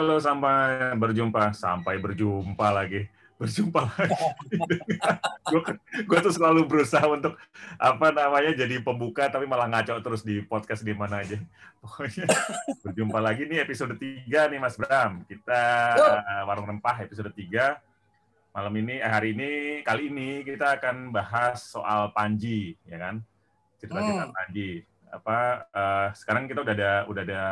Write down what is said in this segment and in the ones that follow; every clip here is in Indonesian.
Halo, sampai berjumpa. Sampai berjumpa lagi. Berjumpa lagi. gue tuh selalu berusaha untuk apa namanya jadi pembuka tapi malah ngaco terus di podcast di mana aja. Pokoknya berjumpa lagi nih episode 3 nih Mas Bram. Kita Warung Rempah episode 3. Malam ini eh, hari ini kali ini kita akan bahas soal Panji ya kan. Cerita-cerita hmm. Panji. Apa uh, sekarang kita udah ada udah ada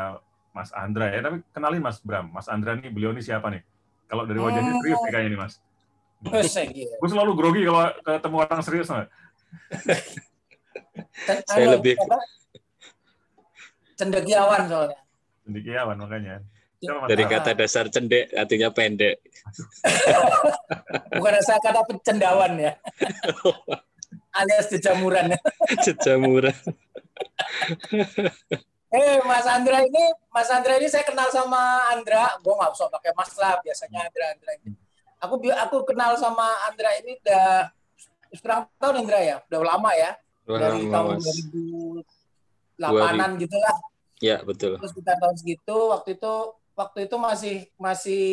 Mas Andra ya. Tapi kenalin Mas Bram. Mas Andra nih, beliau ini siapa nih? Kalau dari wajahnya oh. serius nih kayaknya nih Mas. Gue selalu grogi kalau ketemu orang serius. Saya lebih cendekiawan soalnya. Cendekiawan makanya. Dari kata dasar cendek artinya pendek. Bukan asal kata cendawan ya. Alias jejamuran. jejamuran. Eh Mas Andra ini, Mas Andra ini saya kenal sama Andra. Gue nggak usah pakai Mas lah, biasanya Andra Andra ini. Aku aku kenal sama Andra ini udah berapa tahun Andra ya? Udah lama ya. Dari tahun 2008-an gitu lah. Ya betul. Terus kita tahun segitu, waktu itu waktu itu masih masih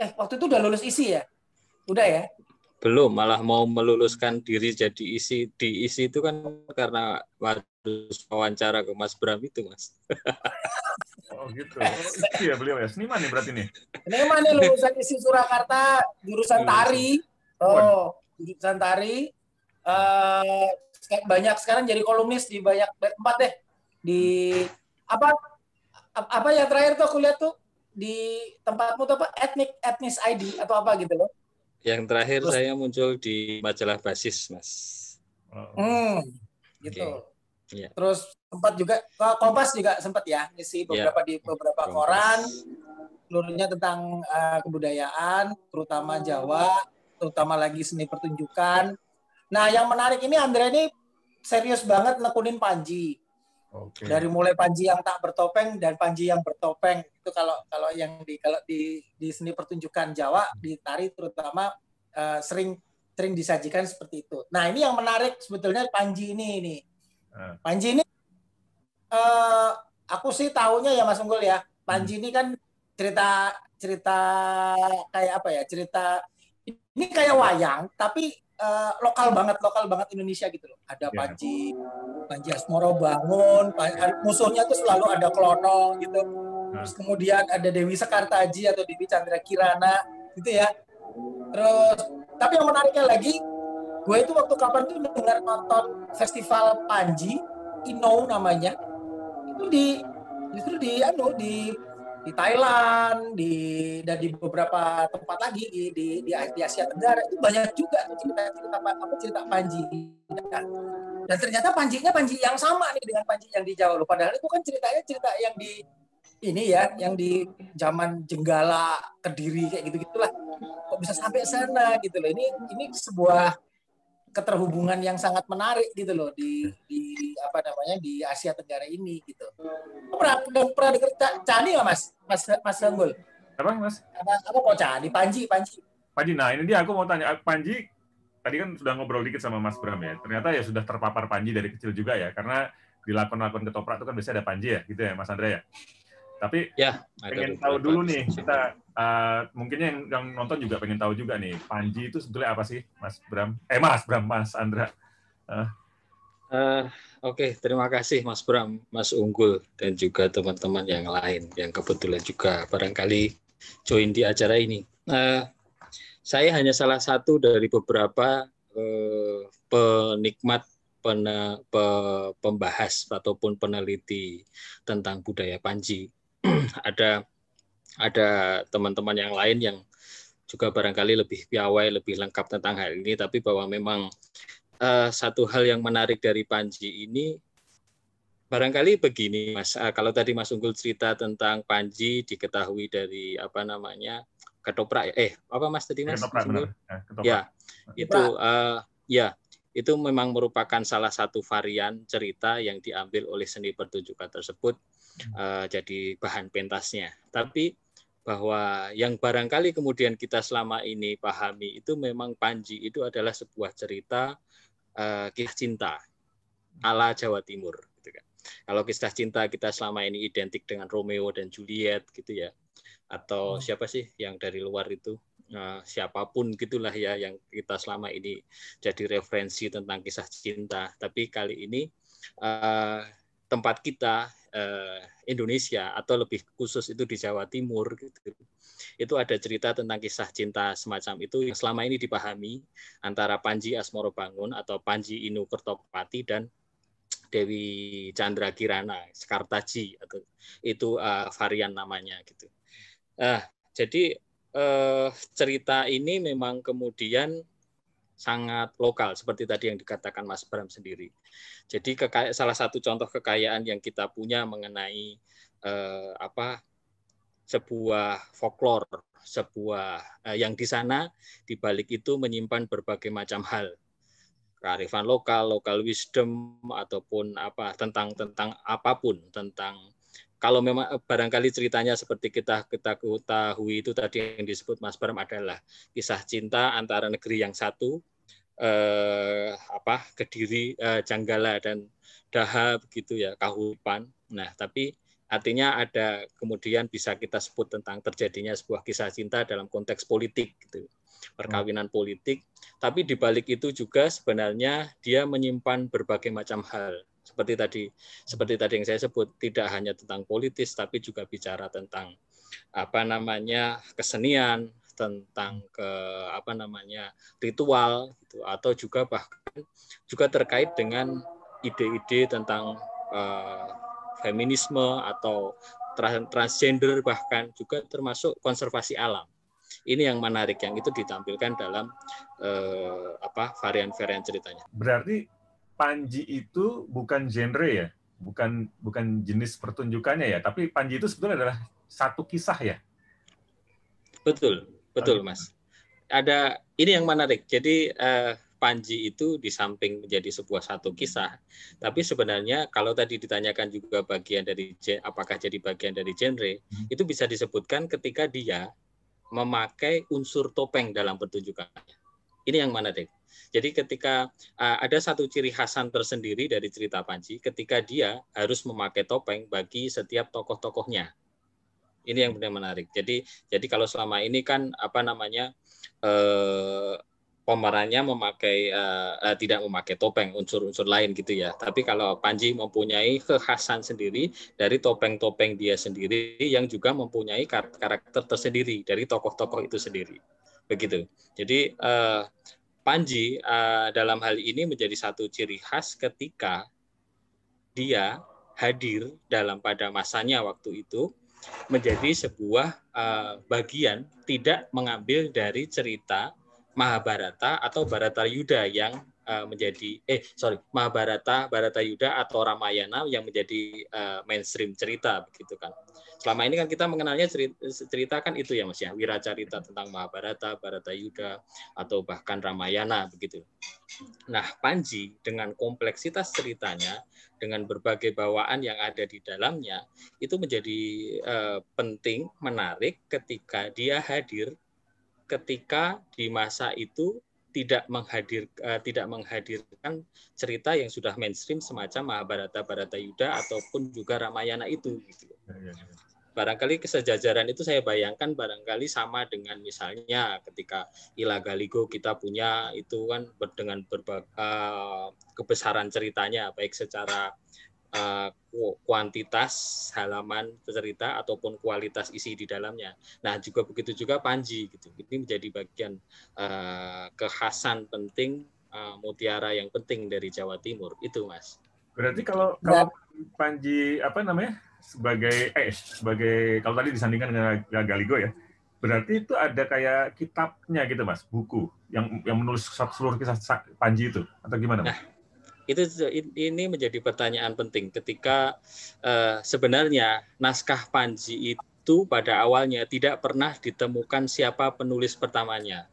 eh waktu itu udah lulus isi ya? Udah ya? Belum, malah mau meluluskan diri jadi isi di isi itu kan karena harus wawancara ke Mas Bram itu, Mas. Oh gitu. Oh, ya beliau ya. Seniman nih berarti nih. Seniman nih lulusan isi Surakarta, jurusan tari. Oh, jurusan tari. Uh, banyak sekarang jadi kolumnis di banyak tempat deh. Di apa apa yang terakhir tuh aku lihat tuh di tempatmu tuh apa etnik etnis ID atau apa gitu loh yang terakhir Terus, saya muncul di majalah basis, Mas. Hmm, gitu. Okay. Yeah. Terus sempat juga Kompas juga sempat ya ngisi iya. beberapa yeah. di beberapa Kompas. koran seluruhnya tentang uh, kebudayaan, terutama Jawa, terutama lagi seni pertunjukan. Nah, yang menarik ini Andre ini serius banget nekunin Panji. Okay. Dari mulai Panji yang tak bertopeng dan Panji yang bertopeng itu kalau kalau yang di kalau di di seni pertunjukan Jawa di tari terutama uh, sering sering disajikan seperti itu. Nah ini yang menarik sebetulnya Panji ini ini. Uh. Panji ini uh, aku sih tahunya ya Mas Unggul ya. Panji hmm. ini kan cerita cerita kayak apa ya cerita ini kayak wayang tapi uh, lokal banget, lokal banget Indonesia gitu loh. Ada yeah. Panji, Panji Asmoro bangun, musuhnya tuh selalu ada Klonong gitu. Nah. Terus kemudian ada Dewi Sekartaji atau Dewi Chandra Kirana gitu ya. Terus tapi yang menariknya lagi, gue itu waktu kapan tuh dengar nonton festival Panji, Ino namanya, itu di justru di anu di di Thailand, di dan di beberapa tempat lagi di di, di, Asia Tenggara itu banyak juga cerita-cerita apa cerita Panji. Dan, dan ternyata Panjinya Panji yang sama nih dengan Panji yang di Jawa. Padahal itu kan ceritanya cerita yang di ini ya, yang di zaman Jenggala, Kediri kayak gitu-gitulah. Kok bisa sampai sana gitu loh. Ini ini sebuah keterhubungan yang sangat menarik gitu loh di di apa namanya di Asia Tenggara ini gitu. Pernah pernah, pernah dengar Cani nggak mas Mas Mas Sanggul? Apa mas? Apa apa kok Cani Panji Panji? Panji, nah ini dia aku mau tanya Panji tadi kan sudah ngobrol dikit sama Mas Bram ya. Ternyata ya sudah terpapar Panji dari kecil juga ya karena di lakon-lakon ketoprak itu kan biasanya ada Panji ya gitu ya Mas Andrea ya. Tapi ya, pengen tahu dulu nih kita uh, mungkin yang, yang nonton juga pengen tahu juga nih Panji itu sebetulnya apa sih Mas Bram? Eh Mas Bram, Mas Andra. Uh. Uh, Oke, okay. terima kasih Mas Bram, Mas Unggul dan juga teman-teman yang lain yang kebetulan juga barangkali join di acara ini. Uh, saya hanya salah satu dari beberapa uh, penikmat pembahas ataupun peneliti tentang budaya Panji ada ada teman-teman yang lain yang juga barangkali lebih piawai, lebih lengkap tentang hal ini, tapi bahwa memang uh, satu hal yang menarik dari Panji ini barangkali begini, Mas. Uh, kalau tadi Mas Unggul cerita tentang Panji diketahui dari apa namanya ketoprak, eh apa Mas tadi Mas? Ketoprak, Unggul? Ya, ya, itu uh, ya itu memang merupakan salah satu varian cerita yang diambil oleh seni pertunjukan tersebut uh, jadi bahan pentasnya. Tapi bahwa yang barangkali kemudian kita selama ini pahami itu memang Panji itu adalah sebuah cerita uh, kisah cinta ala Jawa Timur. Gitu kan. kalau kisah cinta kita selama ini identik dengan Romeo dan Juliet gitu ya atau hmm. siapa sih yang dari luar itu uh, siapa pun gitulah ya yang kita selama ini jadi referensi tentang kisah cinta tapi kali ini uh, tempat kita uh, Indonesia atau lebih khusus itu di Jawa Timur gitu itu ada cerita tentang kisah cinta semacam itu yang selama ini dipahami antara Panji Asmoro Bangun atau Panji Inu Kertopati dan Dewi Chandra Kirana, Skartaji atau itu uh, varian namanya gitu. Uh, jadi uh, cerita ini memang kemudian sangat lokal seperti tadi yang dikatakan Mas Bram sendiri. Jadi salah satu contoh kekayaan yang kita punya mengenai uh, apa sebuah folklore, sebuah uh, yang di sana di balik itu menyimpan berbagai macam hal kearifan lokal, lokal wisdom ataupun apa tentang tentang apa pun tentang kalau memang eh, barangkali ceritanya seperti kita kita ketahui itu tadi yang disebut Mas Bram adalah kisah cinta antara negeri yang satu eh, apa Kediri eh, Janggala dan Daha begitu ya Kahupan. Nah, tapi artinya ada kemudian bisa kita sebut tentang terjadinya sebuah kisah cinta dalam konteks politik gitu perkawinan politik, tapi di balik itu juga sebenarnya dia menyimpan berbagai macam hal. Seperti tadi, seperti tadi yang saya sebut, tidak hanya tentang politis, tapi juga bicara tentang apa namanya kesenian, tentang ke apa namanya ritual, gitu, atau juga bahkan juga terkait dengan ide-ide tentang uh, feminisme atau transgender bahkan juga termasuk konservasi alam ini yang menarik yang itu ditampilkan dalam eh, apa varian-varian ceritanya. Berarti Panji itu bukan genre ya, bukan bukan jenis pertunjukannya ya, tapi Panji itu sebetulnya adalah satu kisah ya. Betul, betul Mas. Ada ini yang menarik. Jadi eh, Panji itu di samping menjadi sebuah satu kisah, tapi sebenarnya kalau tadi ditanyakan juga bagian dari apakah jadi bagian dari genre, hmm. itu bisa disebutkan ketika dia memakai unsur topeng dalam pertunjukannya. Ini yang mana deh? Jadi ketika uh, ada satu ciri khasan tersendiri dari cerita Panji, ketika dia harus memakai topeng bagi setiap tokoh-tokohnya. Ini yang benar menarik. Jadi jadi kalau selama ini kan apa namanya uh, pemerannya memakai uh, uh, tidak memakai topeng unsur-unsur lain gitu ya. Tapi kalau Panji mempunyai kekhasan sendiri dari topeng-topeng dia sendiri yang juga mempunyai karakter tersendiri dari tokoh-tokoh itu sendiri. Begitu. Jadi uh, Panji uh, dalam hal ini menjadi satu ciri khas ketika dia hadir dalam pada masanya waktu itu menjadi sebuah uh, bagian tidak mengambil dari cerita Mahabharata atau Barata Yuda yang uh, menjadi eh sorry Mahabharata, Barata Yuda atau Ramayana yang menjadi uh, mainstream cerita begitu kan. Selama ini kan kita mengenalnya cerita, cerita kan itu ya Mas ya, wiracarita tentang Mahabharata, Barata Yuda atau bahkan Ramayana begitu. Nah, Panji dengan kompleksitas ceritanya dengan berbagai bawaan yang ada di dalamnya itu menjadi uh, penting, menarik ketika dia hadir ketika di masa itu tidak menghadir uh, tidak menghadirkan cerita yang sudah mainstream semacam Mahabharata Yuda ataupun juga Ramayana itu gitu. Ya, ya, ya. Barangkali kesejajaran itu saya bayangkan barangkali sama dengan misalnya ketika Ila Galigo kita punya itu kan dengan berbagai uh, kebesaran ceritanya baik secara uh, kuantitas halaman cerita ataupun kualitas isi di dalamnya. Nah, juga begitu juga Panji gitu. Ini menjadi bagian uh, kekhasan penting uh, mutiara yang penting dari Jawa Timur itu, Mas. Berarti kalau kalau Panji apa namanya? sebagai eh sebagai kalau tadi disandingkan dengan Galigo ya. Berarti itu ada kayak kitabnya gitu, Mas, buku yang yang menulis seluruh kisah Panji itu atau gimana, Mas? Nah, itu ini menjadi pertanyaan penting ketika uh, sebenarnya naskah Panji itu pada awalnya tidak pernah ditemukan siapa penulis pertamanya.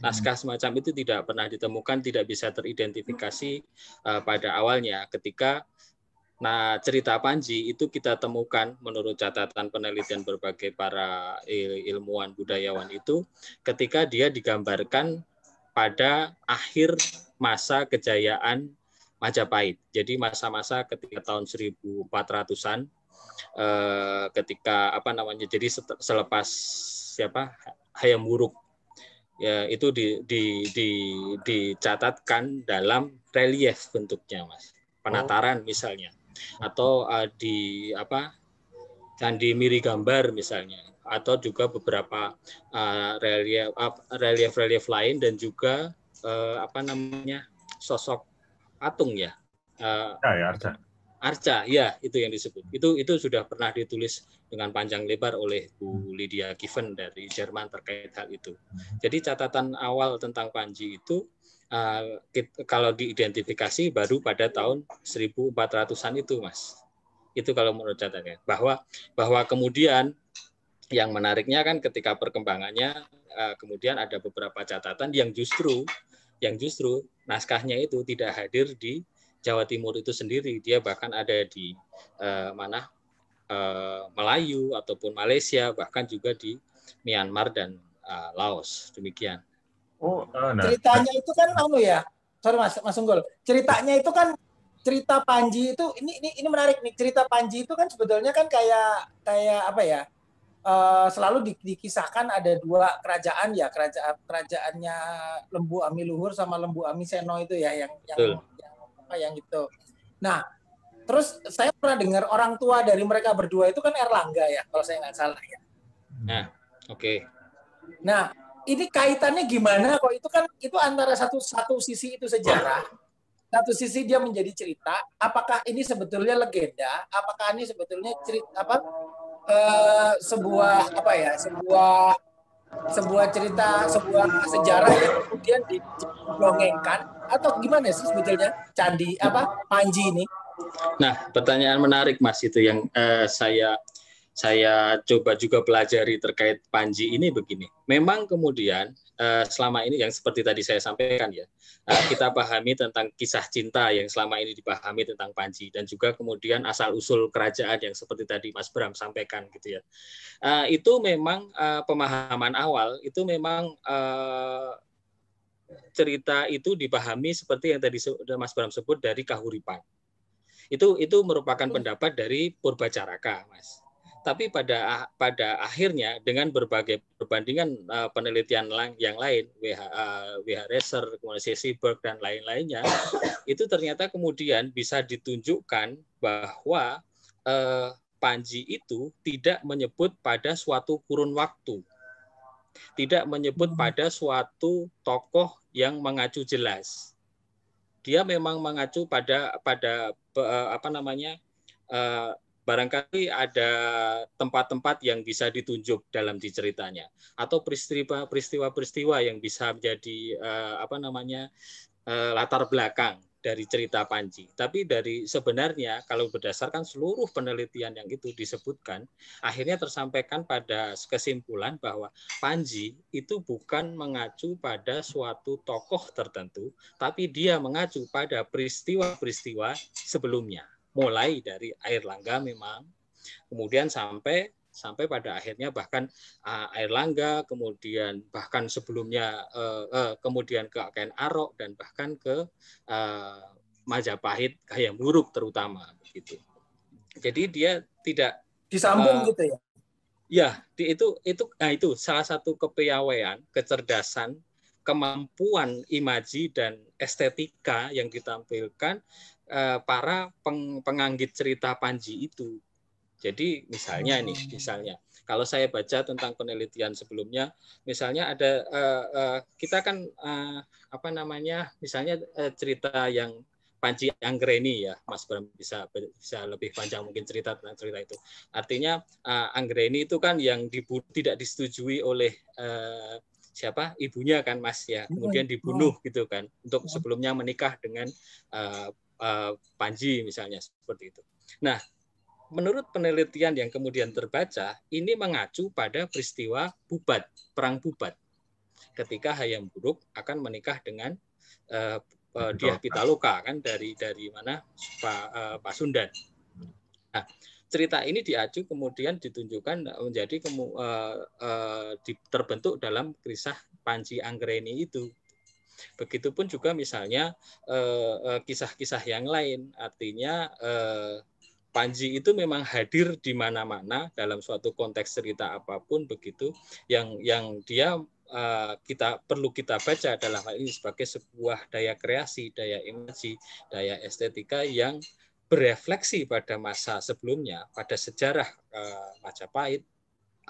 Naskah semacam itu tidak pernah ditemukan, tidak bisa teridentifikasi uh, pada awalnya ketika Nah, cerita Panji itu kita temukan menurut catatan penelitian berbagai para ilmuwan budayawan itu ketika dia digambarkan pada akhir masa kejayaan Majapahit. Jadi masa-masa ketika tahun 1400-an eh, ketika apa namanya jadi selepas siapa Hayam Wuruk ya itu di, di, di, dicatatkan dalam relief bentuknya mas penataran oh. misalnya atau uh, di apa candi miri gambar misalnya atau juga beberapa uh, relief uh, relief relief lain dan juga uh, apa namanya sosok patung ya. Uh, ya, ya arca. Arca, ya itu yang disebut. Itu itu sudah pernah ditulis dengan panjang lebar oleh Bu Lydia Given dari Jerman terkait hal itu. Jadi catatan awal tentang Panji itu uh, kalau diidentifikasi baru pada tahun 1400-an itu, Mas. Itu kalau menurut catatannya. Bahwa bahwa kemudian yang menariknya kan ketika perkembangannya uh, kemudian ada beberapa catatan yang justru yang justru naskahnya itu tidak hadir di Jawa Timur itu sendiri. Dia bahkan ada di uh, mana uh, Melayu ataupun Malaysia, bahkan juga di Myanmar dan uh, Laos. Demikian. Oh, nah. ceritanya itu kan anu ya. Sorry Mas, Mas Unggul. Ceritanya itu kan cerita Panji itu ini ini ini menarik nih. Cerita Panji itu kan sebetulnya kan kayak kayak apa ya? Uh, selalu di, dikisahkan ada dua kerajaan ya kerajaan kerajaannya Lembu Ami Luhur sama Lembu Ami Seno itu ya yang yang, yang apa yang itu. Nah terus saya pernah dengar orang tua dari mereka berdua itu kan Erlangga ya kalau saya nggak salah ya. Nah oke. Okay. Nah ini kaitannya gimana kok itu kan itu antara satu satu sisi itu sejarah satu sisi dia menjadi cerita apakah ini sebetulnya legenda apakah ini sebetulnya cerita apa uh, sebuah apa ya sebuah sebuah cerita sebuah sejarah yang kemudian didongengkan atau gimana sih sebetulnya candi apa Panji ini? Nah pertanyaan menarik mas itu yang uh, saya saya coba juga pelajari terkait Panji ini begini. Memang kemudian uh, selama ini yang seperti tadi saya sampaikan ya, uh, kita pahami tentang kisah cinta yang selama ini dipahami tentang Panji dan juga kemudian asal usul kerajaan yang seperti tadi Mas Bram sampaikan gitu ya. Uh, itu memang pemahaman awal itu memang cerita itu dipahami seperti yang tadi Mas Bram sebut dari kahuripan. Itu itu merupakan pendapat dari Purbacaraka, Mas tapi pada pada akhirnya dengan berbagai perbandingan uh, penelitian yang lain WH uh, WH Reser, kemudian dan lain-lainnya itu ternyata kemudian bisa ditunjukkan bahwa uh, Panji itu tidak menyebut pada suatu kurun waktu tidak menyebut hmm. pada suatu tokoh yang mengacu jelas dia memang mengacu pada pada apa namanya barangkali ada tempat-tempat yang bisa ditunjuk dalam diceritanya atau peristiwa-peristiwa yang bisa menjadi uh, apa namanya uh, latar belakang dari cerita Panji. Tapi dari sebenarnya kalau berdasarkan seluruh penelitian yang itu disebutkan, akhirnya tersampaikan pada kesimpulan bahwa Panji itu bukan mengacu pada suatu tokoh tertentu, tapi dia mengacu pada peristiwa-peristiwa sebelumnya mulai dari air langga memang kemudian sampai sampai pada akhirnya bahkan uh, air langga kemudian bahkan sebelumnya uh, uh, kemudian ke Aken Arok dan bahkan ke uh, Majapahit Hayam Buruk terutama begitu. Jadi dia tidak disambung uh, gitu ya. Ya, di, itu itu nah itu salah satu kepiawaian, kecerdasan, kemampuan imaji dan estetika yang ditampilkan Eh, para peng, penganggit cerita Panji itu. Jadi misalnya nih, hmm. misalnya kalau saya baca tentang penelitian sebelumnya, misalnya ada uh, uh, kita kan uh, apa namanya, misalnya uh, cerita yang Panji Anggreni ya, Mas Bram bisa bisa lebih panjang mungkin cerita tentang cerita itu. Artinya uh, Anggreni itu kan yang dibu tidak disetujui oleh uh, siapa ibunya kan Mas ya, kemudian dibunuh gitu kan untuk sebelumnya menikah dengan uh, uh, Panji misalnya seperti itu. Nah, menurut penelitian yang kemudian terbaca, ini mengacu pada peristiwa Bubat, perang Bubat. Ketika Hayam Buruk akan menikah dengan uh, uh, Diah Pitaloka kan dari dari mana Pak uh, Pasundan. Nah, cerita ini diacu kemudian ditunjukkan menjadi kemu, uh, uh, terbentuk dalam kisah Panji Anggreni itu. Begitupun juga misalnya kisah-kisah yang lain, artinya Panji itu memang hadir di mana-mana dalam suatu konteks cerita apa pun begitu. Yang yang dia uh, kita perlu kita baca dalam hal ini sebagai sebuah daya kreasi, daya imaji, daya estetika yang berefleksi pada masa sebelumnya, pada sejarah uh, Majapahit,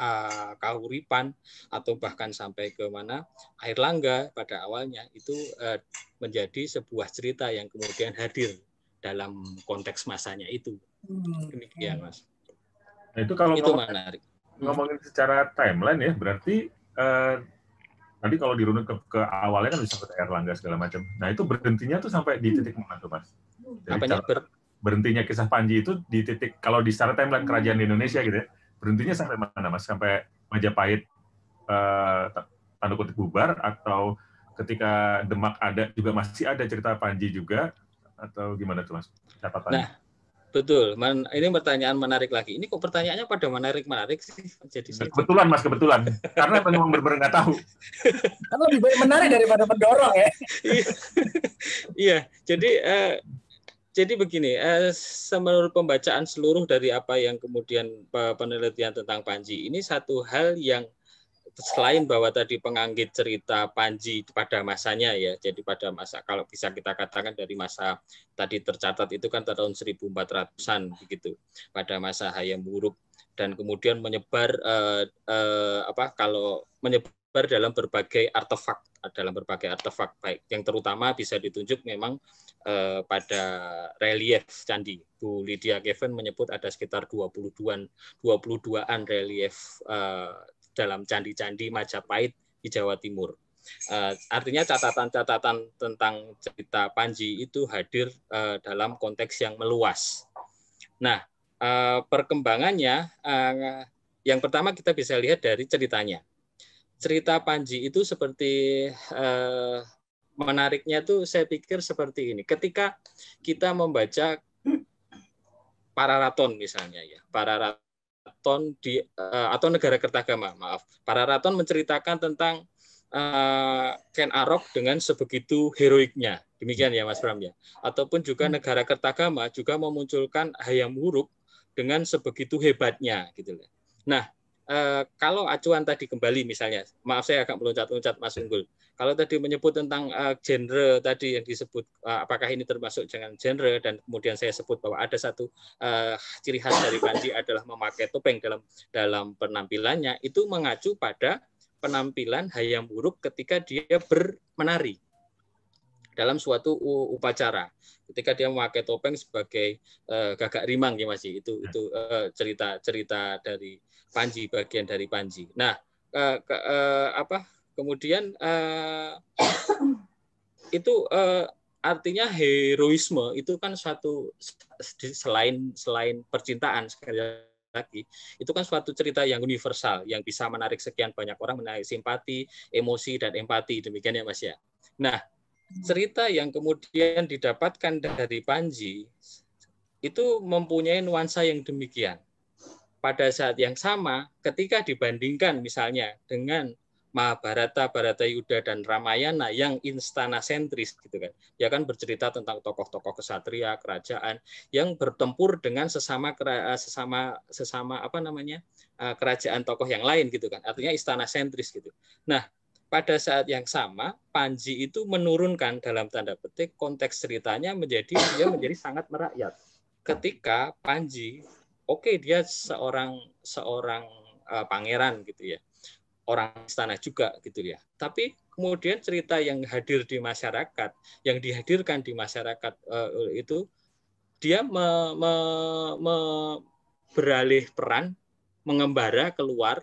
uh, Kahuripan atau bahkan sampai ke mana Air Langga pada awalnya itu uh, menjadi sebuah cerita yang kemudian hadir dalam konteks masanya itu. Hmm. Demikian, Mas. Nah, itu kalau itu ngomong, menarik. Ngomongin secara timeline ya, berarti uh, nanti kalau dirunut ke, ke awalnya kan bisa ke Erlangga segala macam. Nah, itu berhentinya tuh sampai di titik mana tuh, Mas? Jadi Apanya? Ber... berhentinya kisah Panji itu di titik kalau di secara timeline kerajaan di Indonesia gitu ya. Berhentinya sampai mana, Mas? Sampai Majapahit uh, tanda kutip bubar atau ketika Demak ada juga masih ada cerita Panji juga atau gimana tuh Mas? Catatannya. Nah, Betul, Man, ini pertanyaan menarik lagi. Ini kok pertanyaannya pada menarik-menarik sih? Jadi nah, kebetulan mas, kebetulan. Karena memang benar-benar nggak tahu. Kan lebih baik menarik daripada mendorong ya. iya, iya. jadi uh, jadi begini, uh, menurut pembacaan seluruh dari apa yang kemudian penelitian tentang Panji ini satu hal yang selain bahwa tadi penganggit cerita Panji pada masanya ya, jadi pada masa kalau bisa kita katakan dari masa tadi tercatat itu kan tahun 1400-an begitu pada masa Hayam Wuruk. Dan kemudian menyebar eh, eh, apa kalau menyebar dalam berbagai artefak dalam berbagai artefak baik yang terutama bisa ditunjuk memang eh, pada relief candi Bu Lydia Kevin menyebut ada sekitar 22-an 22-an relief eh, dalam candi-candi Majapahit di Jawa Timur. Uh, artinya catatan-catatan tentang cerita Panji itu hadir uh, dalam konteks yang meluas. Nah, uh, perkembangannya uh, yang pertama kita bisa lihat dari ceritanya. Cerita Panji itu seperti uh, menariknya tuh saya pikir seperti ini. Ketika kita membaca Pararaton misalnya ya, Pararaton Raton di uh, atau negara Kertagama, maaf. Para Raton menceritakan tentang uh, Ken Arok dengan sebegitu heroiknya. Demikian ya Mas Bram ya. Ataupun juga hmm. negara Kertagama juga memunculkan Hayam Wuruk dengan sebegitu hebatnya gitu Nah, uh, kalau acuan tadi kembali misalnya, maaf saya agak meloncat-loncat Mas Unggul. Kalau tadi menyebut tentang uh, genre tadi yang disebut uh, apakah ini termasuk dengan genre dan kemudian saya sebut bahwa ada satu uh, ciri khas dari Panji adalah memakai topeng dalam dalam penampilannya itu mengacu pada penampilan Hayam Buruk ketika dia bermenari dalam suatu upacara ketika dia memakai topeng sebagai uh, gagak rimang ya masih itu itu uh, cerita cerita dari Panji bagian dari Panji. Nah uh, ke, uh, apa? Kemudian uh, itu uh, artinya heroisme itu kan suatu selain selain percintaan sekali lagi itu kan suatu cerita yang universal yang bisa menarik sekian banyak orang menarik simpati emosi dan empati. Demikian ya mas ya. Nah cerita yang kemudian didapatkan dari Panji itu mempunyai nuansa yang demikian pada saat yang sama ketika dibandingkan misalnya dengan Mahabharata, Bharata Yuda dan Ramayana yang istana sentris gitu kan. Ya kan bercerita tentang tokoh-tokoh kesatria, kerajaan yang bertempur dengan sesama eh, sesama sesama apa namanya? Eh, kerajaan tokoh yang lain gitu kan. Artinya istana sentris gitu. Nah, pada saat yang sama Panji itu menurunkan dalam tanda petik konteks ceritanya menjadi dia menjadi sangat merakyat. Ketika Panji oke okay, dia seorang seorang uh, pangeran gitu ya orang istana juga gitu ya. Tapi kemudian cerita yang hadir di masyarakat, yang dihadirkan di masyarakat uh, itu dia me, me, me, beralih peran, mengembara keluar,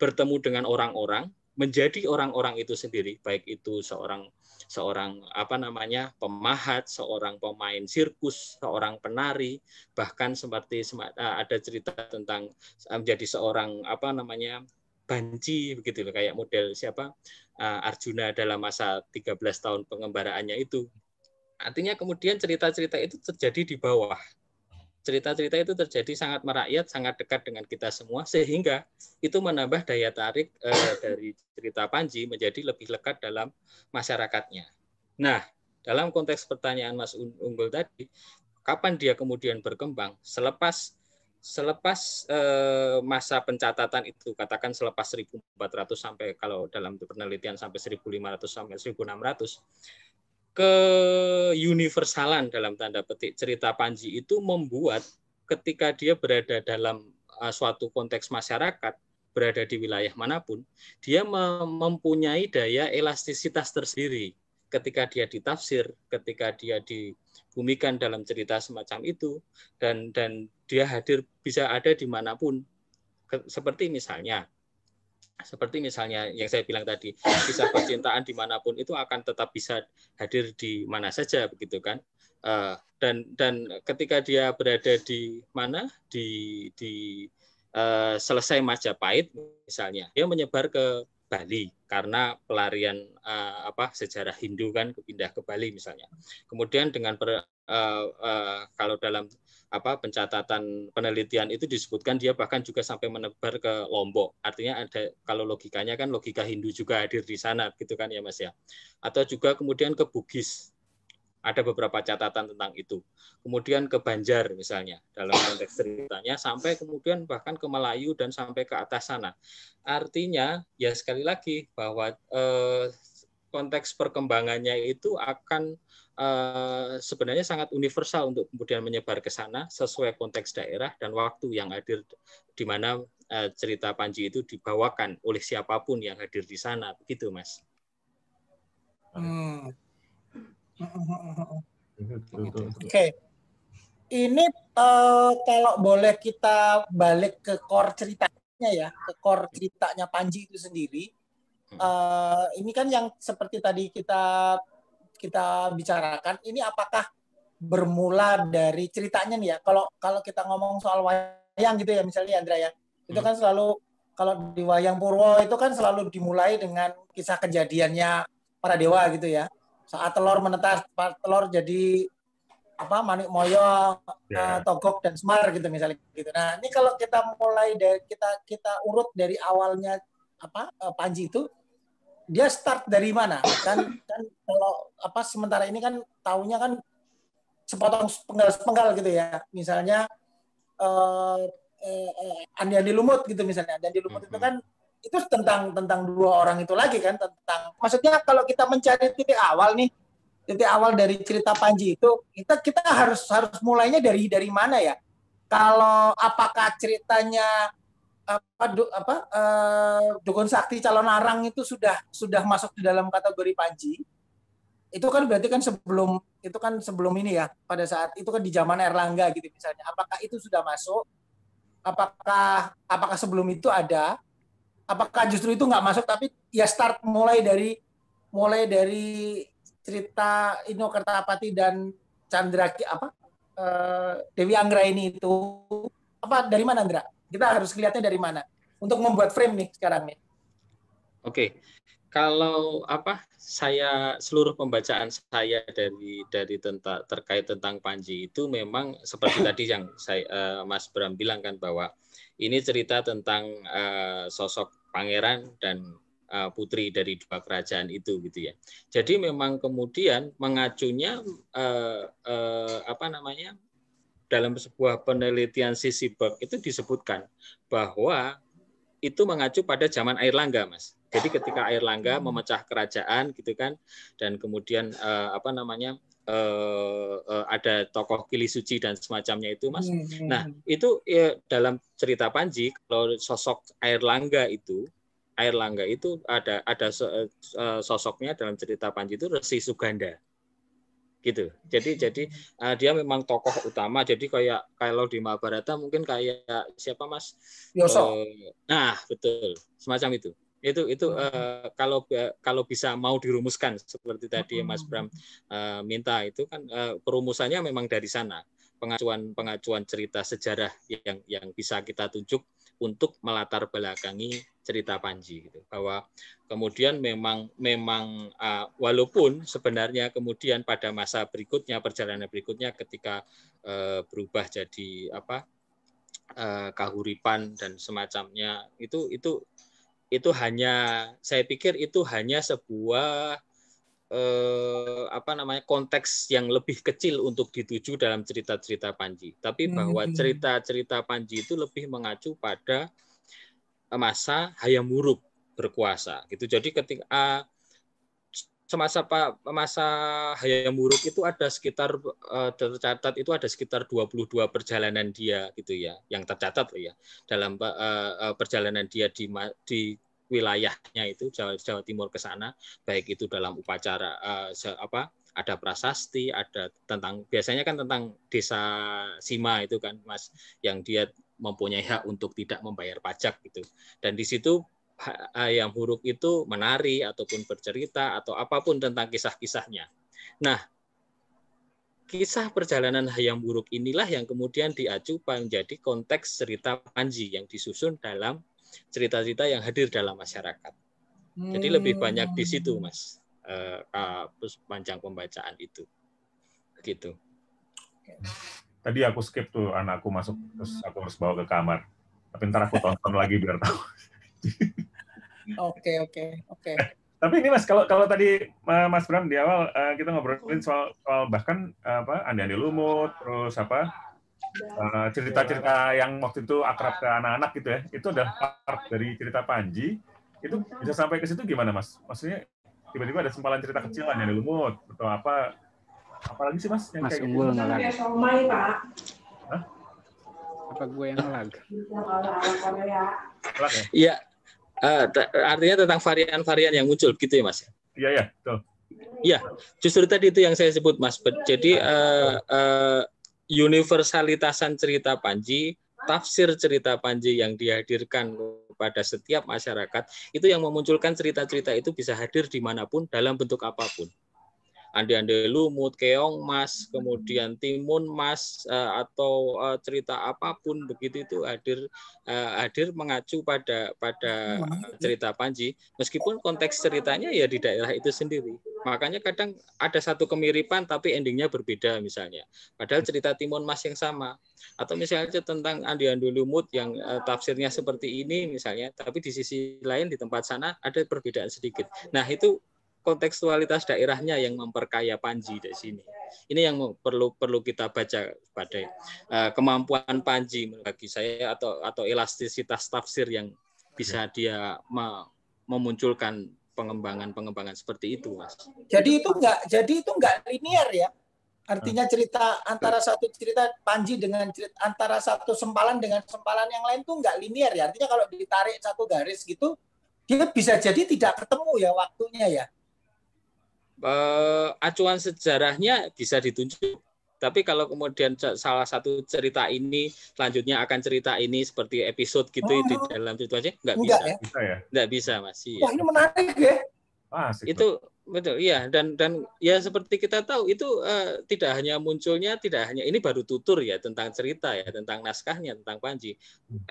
bertemu dengan orang-orang, menjadi orang-orang itu sendiri, baik itu seorang seorang apa namanya pemahat, seorang pemain sirkus, seorang penari, bahkan seperti eh, ada cerita tentang menjadi seorang apa namanya banci begitu loh kayak model siapa uh, Arjuna dalam masa 13 tahun pengembaraannya itu. Artinya kemudian cerita-cerita itu terjadi di bawah. Cerita-cerita itu terjadi sangat merakyat, sangat dekat dengan kita semua, sehingga itu menambah daya tarik eh, dari cerita Panji menjadi lebih lekat dalam masyarakatnya. Nah, dalam konteks pertanyaan Mas Unggul tadi, kapan dia kemudian berkembang? Selepas selepas eh, masa pencatatan itu, katakan selepas 1400 sampai kalau dalam penelitian sampai 1500 sampai 1600, ke universalan dalam tanda petik. Cerita Panji itu membuat ketika dia berada dalam uh, suatu konteks masyarakat berada di wilayah mana pun dia mempunyai daya elastisitas tersendiri. Ketika dia ditafsir ketika dia dibumikan dalam cerita semacam itu dan dan dia hadir bisa ada di mana pun. Seperti misalnya seperti misalnya yang saya bilang tadi kisah percintaan di mana pun itu akan tetap bisa hadir di mana saja begitu kan? Uh, dan dan ketika dia berada di mana? Di di uh, selesai Majapahit misalnya dia menyebar ke Bali karena pelarian uh, apa sejarah Hindu kan pindah ke Bali misalnya kemudian dengan per, uh, uh, kalau dalam apa pencatatan penelitian itu disebutkan dia bahkan juga sampai menebar ke Lombok. Artinya ada kalau logikanya kan logika Hindu juga hadir di sana gitu kan ya Mas ya. Atau juga kemudian ke Bugis. Ada beberapa catatan tentang itu. Kemudian ke Banjar misalnya dalam konteks ceritanya sampai kemudian bahkan ke Melayu dan sampai ke atas sana. Artinya ya sekali lagi bahwa eh, konteks perkembangannya itu akan uh, sebenarnya sangat universal untuk kemudian menyebar ke sana sesuai konteks daerah dan waktu yang hadir di mana uh, cerita Panji itu dibawakan oleh siapa pun yang hadir di sana, begitu, Mas. Hmm. Oke, okay. ini uh, kalau boleh kita balik ke core ceritanya ya, ke core ceritanya Panji itu sendiri. Uh, ini kan yang seperti tadi kita kita bicarakan ini apakah bermula dari ceritanya nih ya. Kalau kalau kita ngomong soal wayang gitu ya misalnya Andra ya. Itu kan selalu kalau di wayang Purwo itu kan selalu dimulai dengan kisah kejadiannya para dewa gitu ya. Saat telur menetas, telur jadi apa manik moyo, yeah. Ya. togok dan semar gitu misalnya gitu. Nah, ini kalau kita mulai dari kita kita urut dari awalnya apa eh, Panji itu dia start dari mana kan kan kalau apa sementara ini kan tahunya kan sepotong penggal penggal gitu ya misalnya eh, eh, eh, Andi Andi Lumut gitu misalnya Andi Andi Lumut itu kan itu tentang tentang dua orang itu lagi kan tentang maksudnya kalau kita mencari titik awal nih titik awal dari cerita Panji itu kita kita harus harus mulainya dari dari mana ya? Kalau apakah ceritanya apa du, apa uh, dukun sakti calon arang itu sudah sudah masuk di dalam kategori panji? Itu kan berarti kan sebelum itu kan sebelum ini ya pada saat itu kan di zaman Erlangga gitu misalnya. Apakah itu sudah masuk? Apakah apakah sebelum itu ada apakah justru itu nggak masuk tapi ya start mulai dari mulai dari cerita Ino Kertapati dan Chandra apa uh, Dewi Anggra ini itu apa dari mana Andra? Kita harus lihatnya dari mana untuk membuat frame nih sekarang nih. Oke. Kalau apa saya seluruh pembacaan saya dari dari tentang terkait tentang Panji itu memang seperti tadi yang saya uh, Mas Bram bilang kan bahwa ini cerita tentang uh, sosok pangeran dan uh, putri dari dua kerajaan itu gitu ya. Jadi memang kemudian mengacunya uh, uh, apa namanya dalam sebuah penelitian sisi itu disebutkan bahwa itu mengacu pada zaman air langga, Mas. Jadi ketika air langga hmm. memecah kerajaan gitu kan, dan kemudian eh, apa namanya eh, eh, ada tokoh Kili Suci dan semacamnya itu, Mas. Hmm, hmm, nah itu ya, dalam cerita Panji kalau sosok air langga itu air langga itu ada ada sosoknya dalam cerita Panji itu Resi Suganda gitu. Jadi jadi uh, dia memang tokoh utama. Jadi kayak kalau di Mahabharata mungkin kayak siapa Mas? Yoso. Uh, nah betul semacam itu. Itu itu uh, kalau kalau bisa mau dirumuskan seperti tadi Mas Bram uh, minta itu kan uh, perumusannya memang dari sana. Pengacuan pengacuan cerita sejarah yang yang bisa kita tunjuk untuk melatar belakangi cerita Panji gitu. Bahwa kemudian memang memang uh, walaupun sebenarnya kemudian pada masa berikutnya perjalanan berikutnya ketika uh, berubah jadi apa uh, kahuripan dan semacamnya itu itu itu hanya saya pikir itu hanya sebuah eh, apa namanya konteks yang lebih kecil untuk dituju dalam cerita-cerita Panji. Tapi bahwa hmm. cerita-cerita Panji itu lebih mengacu pada masa Hayam Wuruk berkuasa. Gitu. Jadi ketika semasa masa Hayam Wuruk itu ada sekitar uh, tercatat itu ada sekitar 22 perjalanan dia gitu ya yang tercatat ya dalam uh, perjalanan dia di di wilayahnya itu Jawa, Jawa Timur ke sana, baik itu dalam upacara uh, apa ada prasasti, ada tentang biasanya kan tentang desa Sima itu kan Mas yang dia mempunyai hak untuk tidak membayar pajak gitu. Dan di situ yang huruf itu menari ataupun bercerita atau apa pun tentang kisah-kisahnya. Nah, kisah perjalanan Hayam Buruk inilah yang kemudian diacu menjadi konteks cerita Panji yang disusun dalam cerita-cerita yang hadir dalam masyarakat. Jadi lebih banyak di situ, hmm. Mas, uh, uh, panjang pembacaan itu, gitu. Tadi aku skip tuh anakku masuk, terus aku harus bawa ke kamar. Tapi ntar aku tonton lagi biar tahu. Oke, oke, oke. Tapi ini Mas, kalau kalau tadi Mas Bram di awal uh, kita ngobrolin soal, soal bahkan apa andi-andi lumut, terus apa Eh, cerita-cerita yang waktu itu akrab ke anak-anak gitu ya, itu adalah part dari cerita Panji. Itu bisa sampai ke situ gimana, Mas? Maksudnya tiba-tiba ada sempalan cerita kecilan yang di lumut atau apa? Apalagi sih, Mas? Yang Mas kayak Unggul gitu? ngelag. Hah? Apa gue yang ngelag? Ngelag ya? Iya. Uh, artinya tentang varian-varian yang muncul gitu ya, Mas? Iya, iya, betul. Iya, justru tadi itu yang saya sebut, Mas. Jadi uh, uh, universalitasan cerita Panji, tafsir cerita Panji yang dihadirkan kepada setiap masyarakat, itu yang memunculkan cerita-cerita itu bisa hadir di mana pun dalam bentuk apa pun ande-ande lumut, keong mas, kemudian timun mas eh, atau eh, cerita apa pun begitu itu hadir eh, hadir mengacu pada pada cerita Panji meskipun konteks ceritanya ya di daerah itu sendiri. Makanya kadang ada satu kemiripan tapi endingnya berbeda misalnya. Padahal cerita timun mas yang sama atau misalnya tentang ande-ande lumut yang tafsirnya seperti ini misalnya tapi di sisi lain di tempat sana ada perbedaan sedikit. Nah, itu kontekstualitas daerahnya yang memperkaya Panji di sini. Ini yang perlu perlu kita baca pada uh, kemampuan Panji bagi saya atau atau elastisitas tafsir yang bisa dia memunculkan pengembangan-pengembangan seperti itu, Mas. Jadi itu enggak jadi itu enggak linear ya. Artinya cerita antara satu cerita Panji dengan cerita antara satu sempalan dengan sempalan yang lain tuh enggak linear ya. Artinya kalau ditarik satu garis gitu dia bisa jadi tidak ketemu ya waktunya ya uh, acuan sejarahnya bisa ditunjuk. Tapi kalau kemudian salah satu cerita ini selanjutnya akan cerita ini seperti episode gitu oh, di dalam situasi nggak bisa. Ya? Bisa ya? Nggak bisa masih. Wah ini menarik ya. Ah, itu betul iya. Dan dan ya seperti kita tahu itu uh, tidak hanya munculnya tidak hanya ini baru tutur ya tentang cerita ya tentang naskahnya tentang Panji.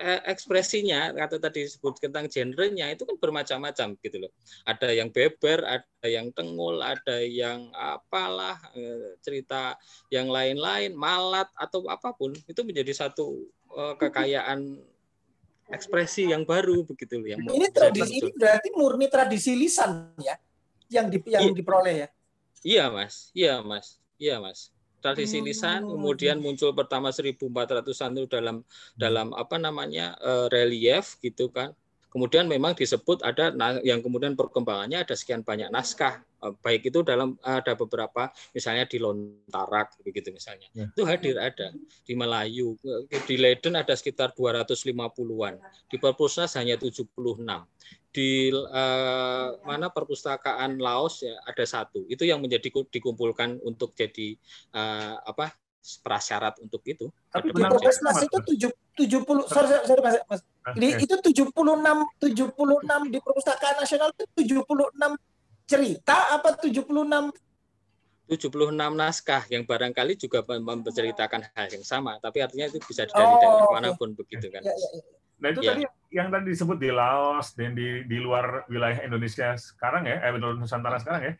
Uh, ekspresinya kata tadi disebut tentang genrenya itu kan bermacam-macam gitu loh. Ada yang beber ada yang tengul ada yang apalah uh, cerita yang lain-lain malat atau apa pun itu menjadi satu uh, kekayaan ekspresi yang baru begitu loh yang ini tradisi ini berarti murni tradisi lisan ya yang di, yang diperoleh ya? Iya mas, iya mas, iya mas. Tradisi hmm. lisan kemudian muncul pertama 1400-an itu dalam dalam apa namanya uh, relief gitu kan. Kemudian memang disebut ada yang kemudian perkembangannya ada sekian banyak naskah Eh, baik itu dalam ada beberapa misalnya di Lontarak begitu misalnya ya. itu hadir ada di Melayu di Leiden ada sekitar 250-an di Perpusnas hanya 76 di uh, mana perpustakaan Laos ya ada satu itu yang menjadi dikumpulkan untuk jadi uh, apa prasyarat untuk itu. Tapi di Perpusnas itu tujuh tujuh puluh sorry, sorry mas, mas. Di, itu tujuh puluh enam tujuh puluh enam di perpustakaan nasional itu tujuh puluh enam cerita apa 76 76 naskah yang barangkali juga menceritakan hal yang sama, tapi artinya itu bisa dari oh, daerah mana pun okay. begitu kan. Ya, ya, ya. Nah itu ya. tadi yang tadi disebut di Laos dan di di luar wilayah Indonesia sekarang ya, eh Nusantara sekarang ya,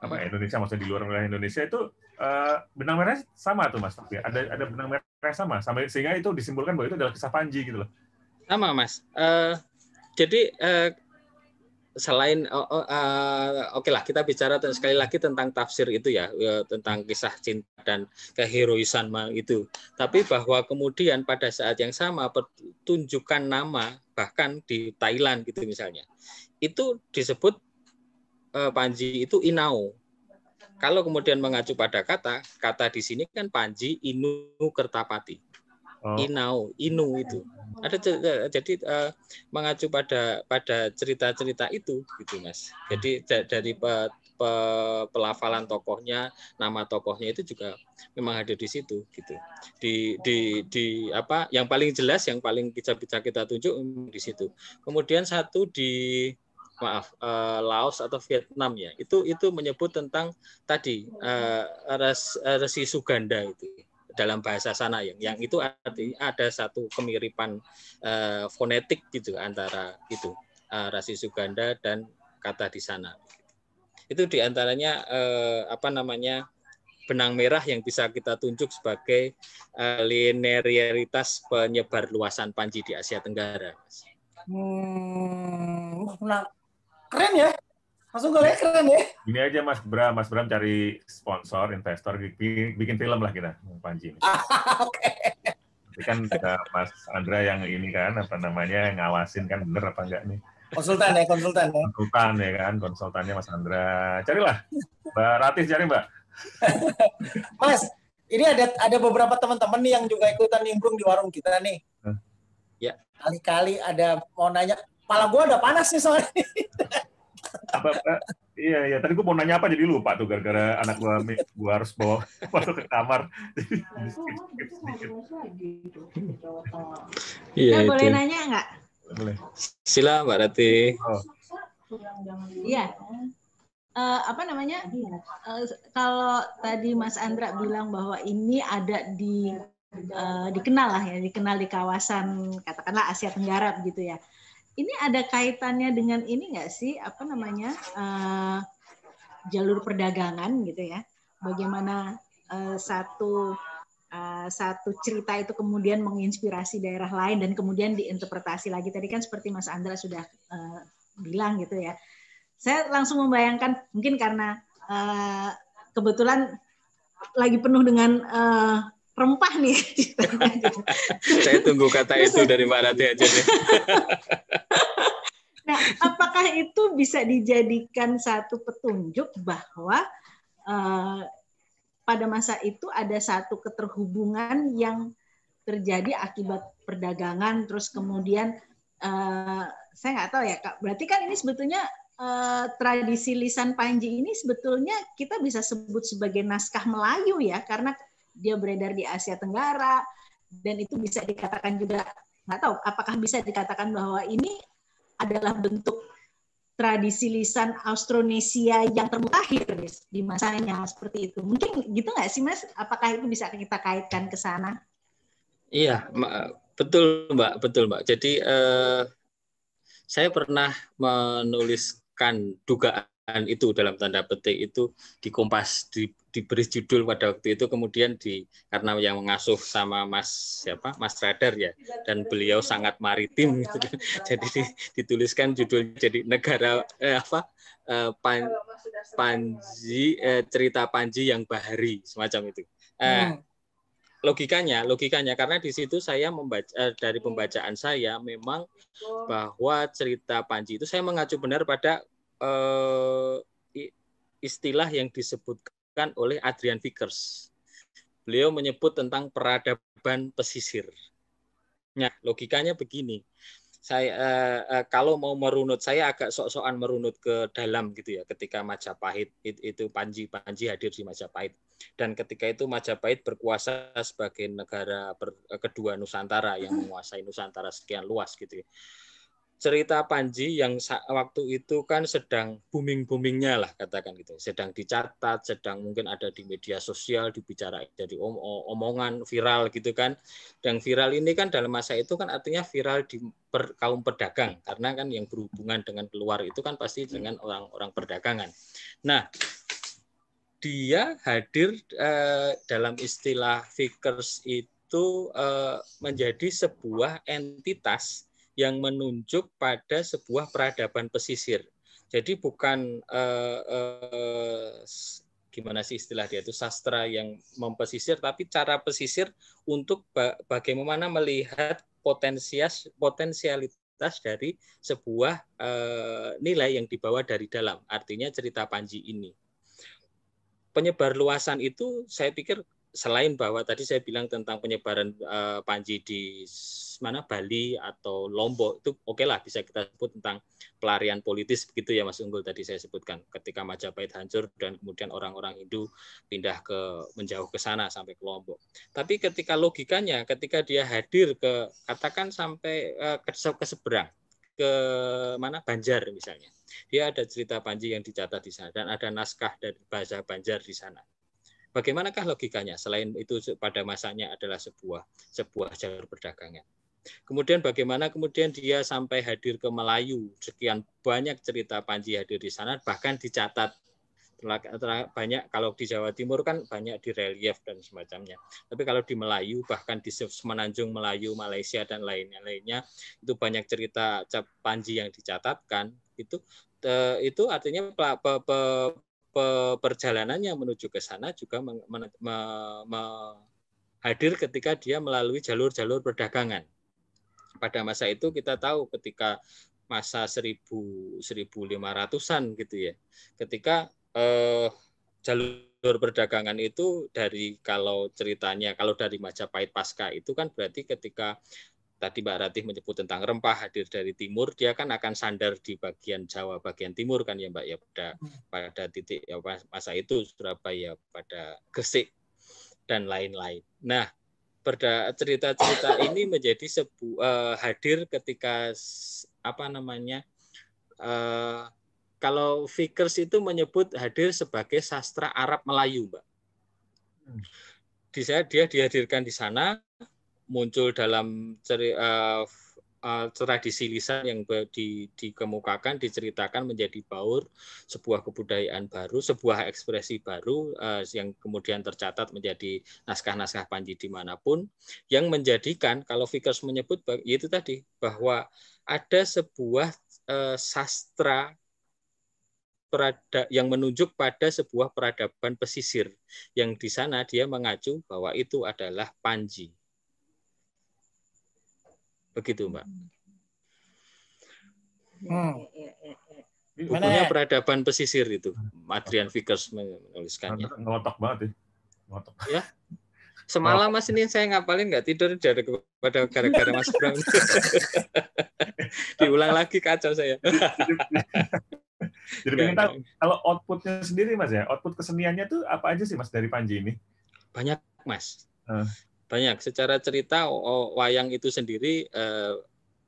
apa hmm. Indonesia maksudnya di luar wilayah Indonesia itu uh, benang merah sama tuh mas, ya? ada ada benang merah sama, sampai sehingga itu disimpulkan bahwa itu adalah kisah Panji gitu loh. Sama mas. Uh, jadi uh, selain uh, uh, oke okay lah kita bicara sekali lagi tentang tafsir itu ya tentang kisah cinta dan keheroisan itu. Tapi bahwa kemudian pada saat yang sama pertunjukan nama bahkan di Thailand gitu misalnya itu disebut uh, Panji itu Inau. Kalau kemudian mengacu pada kata kata di sini kan Panji Inu Kertapati oh. Inau Inu itu. Ada jadi uh, mengacu pada pada cerita-cerita itu gitu mas. Jadi dari pe, pe, pelafalan tokohnya nama tokohnya itu juga memang ada di situ gitu. Di di di apa yang paling jelas yang paling bisa bisa kita tunjuk di situ. Kemudian satu di maaf uh, Laos atau Vietnam ya itu itu menyebut tentang tadi uh, res, resi Suganda itu dalam bahasa sana yang yang itu arti ada satu kemiripan uh, fonetik gitu antara itu uh, rasi Suganda dan kata di sana. Itu di antaranya uh, apa namanya benang merah yang bisa kita tunjuk sebagai uh, linearitas penyebar luasan Panji di Asia Tenggara. Hmm, keren ya. Langsung gue keren ya. Ini aja Mas Bram, Mas Bram cari sponsor, investor, bikin, bikin film lah kita, Panji. Oke. Tapi kan kita Mas Andra yang ini kan, apa namanya, ngawasin kan bener apa enggak nih. Konsultan ya, konsultan ya. Konsultan ya kan, konsultannya Mas Andra. Carilah, Mbak Ratis cari Mbak. mas, ini ada ada beberapa teman-teman nih yang juga ikutan nimbrung di warung kita nih. Ya. Kali-kali ada mau nanya, malah gue udah panas nih soalnya apa, iya iya. Tadi gue mau nanya apa jadi lupa tuh gara-gara anak gue gue harus bawa masuk ke kamar. Iya boleh nanya nggak? Boleh. Sila mbak Rati. Oh. iya. Uh, apa namanya? Uh, kalau tadi Mas Andra bilang bahwa ini ada di uh, dikenal lah ya dikenal di kawasan katakanlah Asia Tenggara begitu ya ini ada kaitannya dengan ini nggak sih? Apa namanya? Uh, jalur perdagangan gitu ya. Bagaimana uh, satu uh, satu cerita itu kemudian menginspirasi daerah lain dan kemudian diinterpretasi lagi. Tadi kan seperti Mas Andra sudah uh, bilang gitu ya. Saya langsung membayangkan mungkin karena uh, kebetulan lagi penuh dengan uh, rempah nih. Saya tunggu kata itu dari Mbak Rati aja nih. nah, apakah itu bisa dijadikan satu petunjuk bahwa uh, pada masa itu ada satu keterhubungan yang terjadi akibat perdagangan, terus kemudian uh, saya nggak tahu ya kak. Berarti kan ini sebetulnya uh, tradisi lisan Panji ini sebetulnya kita bisa sebut sebagai naskah Melayu ya, karena dia beredar di Asia Tenggara dan itu bisa dikatakan juga nggak tahu apakah bisa dikatakan bahwa ini adalah bentuk tradisi lisan Austronesia yang termutakhir di masanya seperti itu. Mungkin gitu nggak sih Mas? Apakah itu bisa kita kaitkan ke sana? Iya, betul Mbak, betul Mbak. Jadi eh, saya pernah menuliskan dugaan itu dalam tanda petik itu di Kompas di, diberi judul pada waktu itu kemudian di karena yang mengasuh sama Mas siapa Mas Radar ya dan beliau sangat maritim gitu. jadi dituliskan judul jadi negara eh, apa eh, pan, Panji eh, cerita Panji yang bahari semacam itu. Eh, hmm. logikanya logikanya karena di situ saya membaca eh, dari pembacaan saya memang bahwa cerita Panji itu saya mengacu benar pada uh, istilah yang disebutkan oleh Adrian Vickers. Beliau menyebut tentang peradaban pesisir. Nah, logikanya begini. Saya uh, uh, kalau mau merunut, saya agak sok-sokan merunut ke dalam gitu ya. Ketika Majapahit itu Panji Panji hadir di Majapahit dan ketika itu Majapahit berkuasa sebagai negara ber, kedua Nusantara yang menguasai Nusantara sekian luas gitu ya cerita Panji yang waktu itu kan sedang booming-boomingnya lah katakan gitu, sedang dicatat, sedang mungkin ada di media sosial, dibicara jadi om omongan viral gitu kan. Dan viral ini kan dalam masa itu kan artinya viral di per, kaum pedagang karena kan yang berhubungan dengan keluar itu kan pasti dengan orang-orang perdagangan. Nah, dia hadir eh, dalam istilah Vickers itu eh, menjadi sebuah entitas yang menunjuk pada sebuah peradaban pesisir. Jadi bukan uh, uh, gimana sih istilah dia itu sastra yang mempesisir, tapi cara pesisir untuk ba bagaimana melihat potensias potensialitas dari sebuah uh, nilai yang dibawa dari dalam. Artinya cerita Panji ini. Penyebar luasan itu saya pikir selain bahwa tadi saya bilang tentang penyebaran uh, Panji di mana Bali atau Lombok itu oke okay lah bisa kita sebut tentang pelarian politis begitu ya Mas Unggul tadi saya sebutkan ketika Majapahit hancur dan kemudian orang-orang Hindu pindah ke menjauh ke sana sampai ke Lombok. Tapi ketika logikanya ketika dia hadir ke katakan sampai uh, ke, ke seberang ke mana Banjar misalnya. Dia ada cerita Panji yang dicatat di sana dan ada naskah dari bahasa Banjar di sana Bagaimanakah logikanya? Selain itu pada masanya adalah sebuah sebuah jalur perdagangan. Kemudian bagaimana kemudian dia sampai hadir ke Melayu, sekian banyak cerita Panji hadir di sana, bahkan dicatat banyak kalau di Jawa Timur kan banyak di relief dan semacamnya. Tapi kalau di Melayu bahkan di Semenanjung Melayu, Malaysia dan lainnya lainnya itu banyak cerita Panji yang dicatatkan itu itu artinya perjalanannya menuju ke sana juga hadir ketika dia melalui jalur-jalur perdagangan. Pada masa itu kita tahu ketika masa 1000 1500-an gitu ya. Ketika eh, jalur perdagangan itu dari kalau ceritanya kalau dari Majapahit pasca itu kan berarti ketika tadi Mbak Ratih menyebut tentang rempah hadir dari timur, dia kan akan sandar di bagian Jawa bagian timur kan ya Mbak ya pada pada titik ya masa itu Surabaya pada Gresik dan lain-lain. Nah, pada cerita-cerita ini menjadi sebuah uh, hadir ketika apa namanya uh, kalau Vickers itu menyebut hadir sebagai sastra Arab Melayu, Mbak. Hmm. Di saya dia dihadirkan di sana muncul dalam ceri, uh, uh, tradisi lisan yang di, dikemukakan, diceritakan menjadi baur sebuah kebudayaan baru, sebuah ekspresi baru uh, yang kemudian tercatat menjadi naskah-naskah Panji di mana pun, yang menjadikan kalau Vickers menyebut yaitu tadi bahwa ada sebuah uh, sastra perada, yang menunjuk pada sebuah peradaban pesisir yang di sana dia mengacu bahwa itu adalah Panji Begitu, Mbak. Hmm. Bukunya peradaban pesisir itu, Adrian Vickers menuliskannya. Ngotok banget ya. Ngotok. Ya. Semalam Mas ini saya ngapalin nggak tidur dari kepada gara-gara Mas Bram. Diulang lagi kacau saya. Jadi pengen tahu kalau outputnya sendiri Mas ya, output keseniannya tuh apa aja sih Mas dari Panji ini? Banyak Mas. Uh banyak. Secara cerita wayang itu sendiri eh,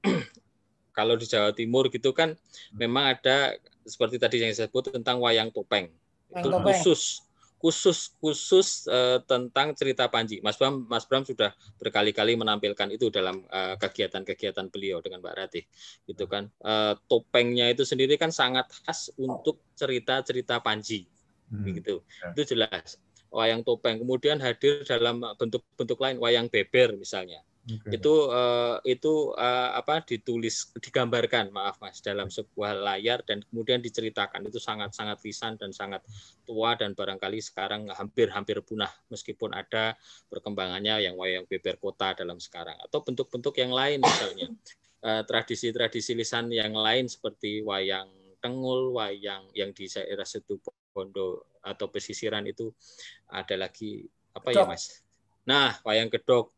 kalau di Jawa Timur gitu kan memang ada seperti tadi yang saya sebut tentang wayang topeng. Itu topeng. khusus khusus khusus eh, tentang cerita Panji. Mas Bram Mas Bram sudah berkali-kali menampilkan itu dalam eh, kegiatan-kegiatan beliau dengan Mbak Ratih gitu kan. Eh, topengnya itu sendiri kan sangat khas untuk cerita-cerita Panji hmm. gitu. Ya. itu jelas wayang topeng. Kemudian hadir dalam bentuk-bentuk lain wayang beber misalnya. Okay. Itu uh, itu uh, apa ditulis digambarkan maaf Mas dalam sebuah layar dan kemudian diceritakan itu sangat-sangat lisan dan sangat tua dan barangkali sekarang hampir-hampir punah meskipun ada perkembangannya yang wayang beber kota dalam sekarang atau bentuk-bentuk yang lain misalnya uh, tradisi-tradisi lisan yang lain seperti wayang tengul, wayang yang di daerah situ Bondo atau pesisiran itu ada lagi apa ya mas? Nah wayang gedok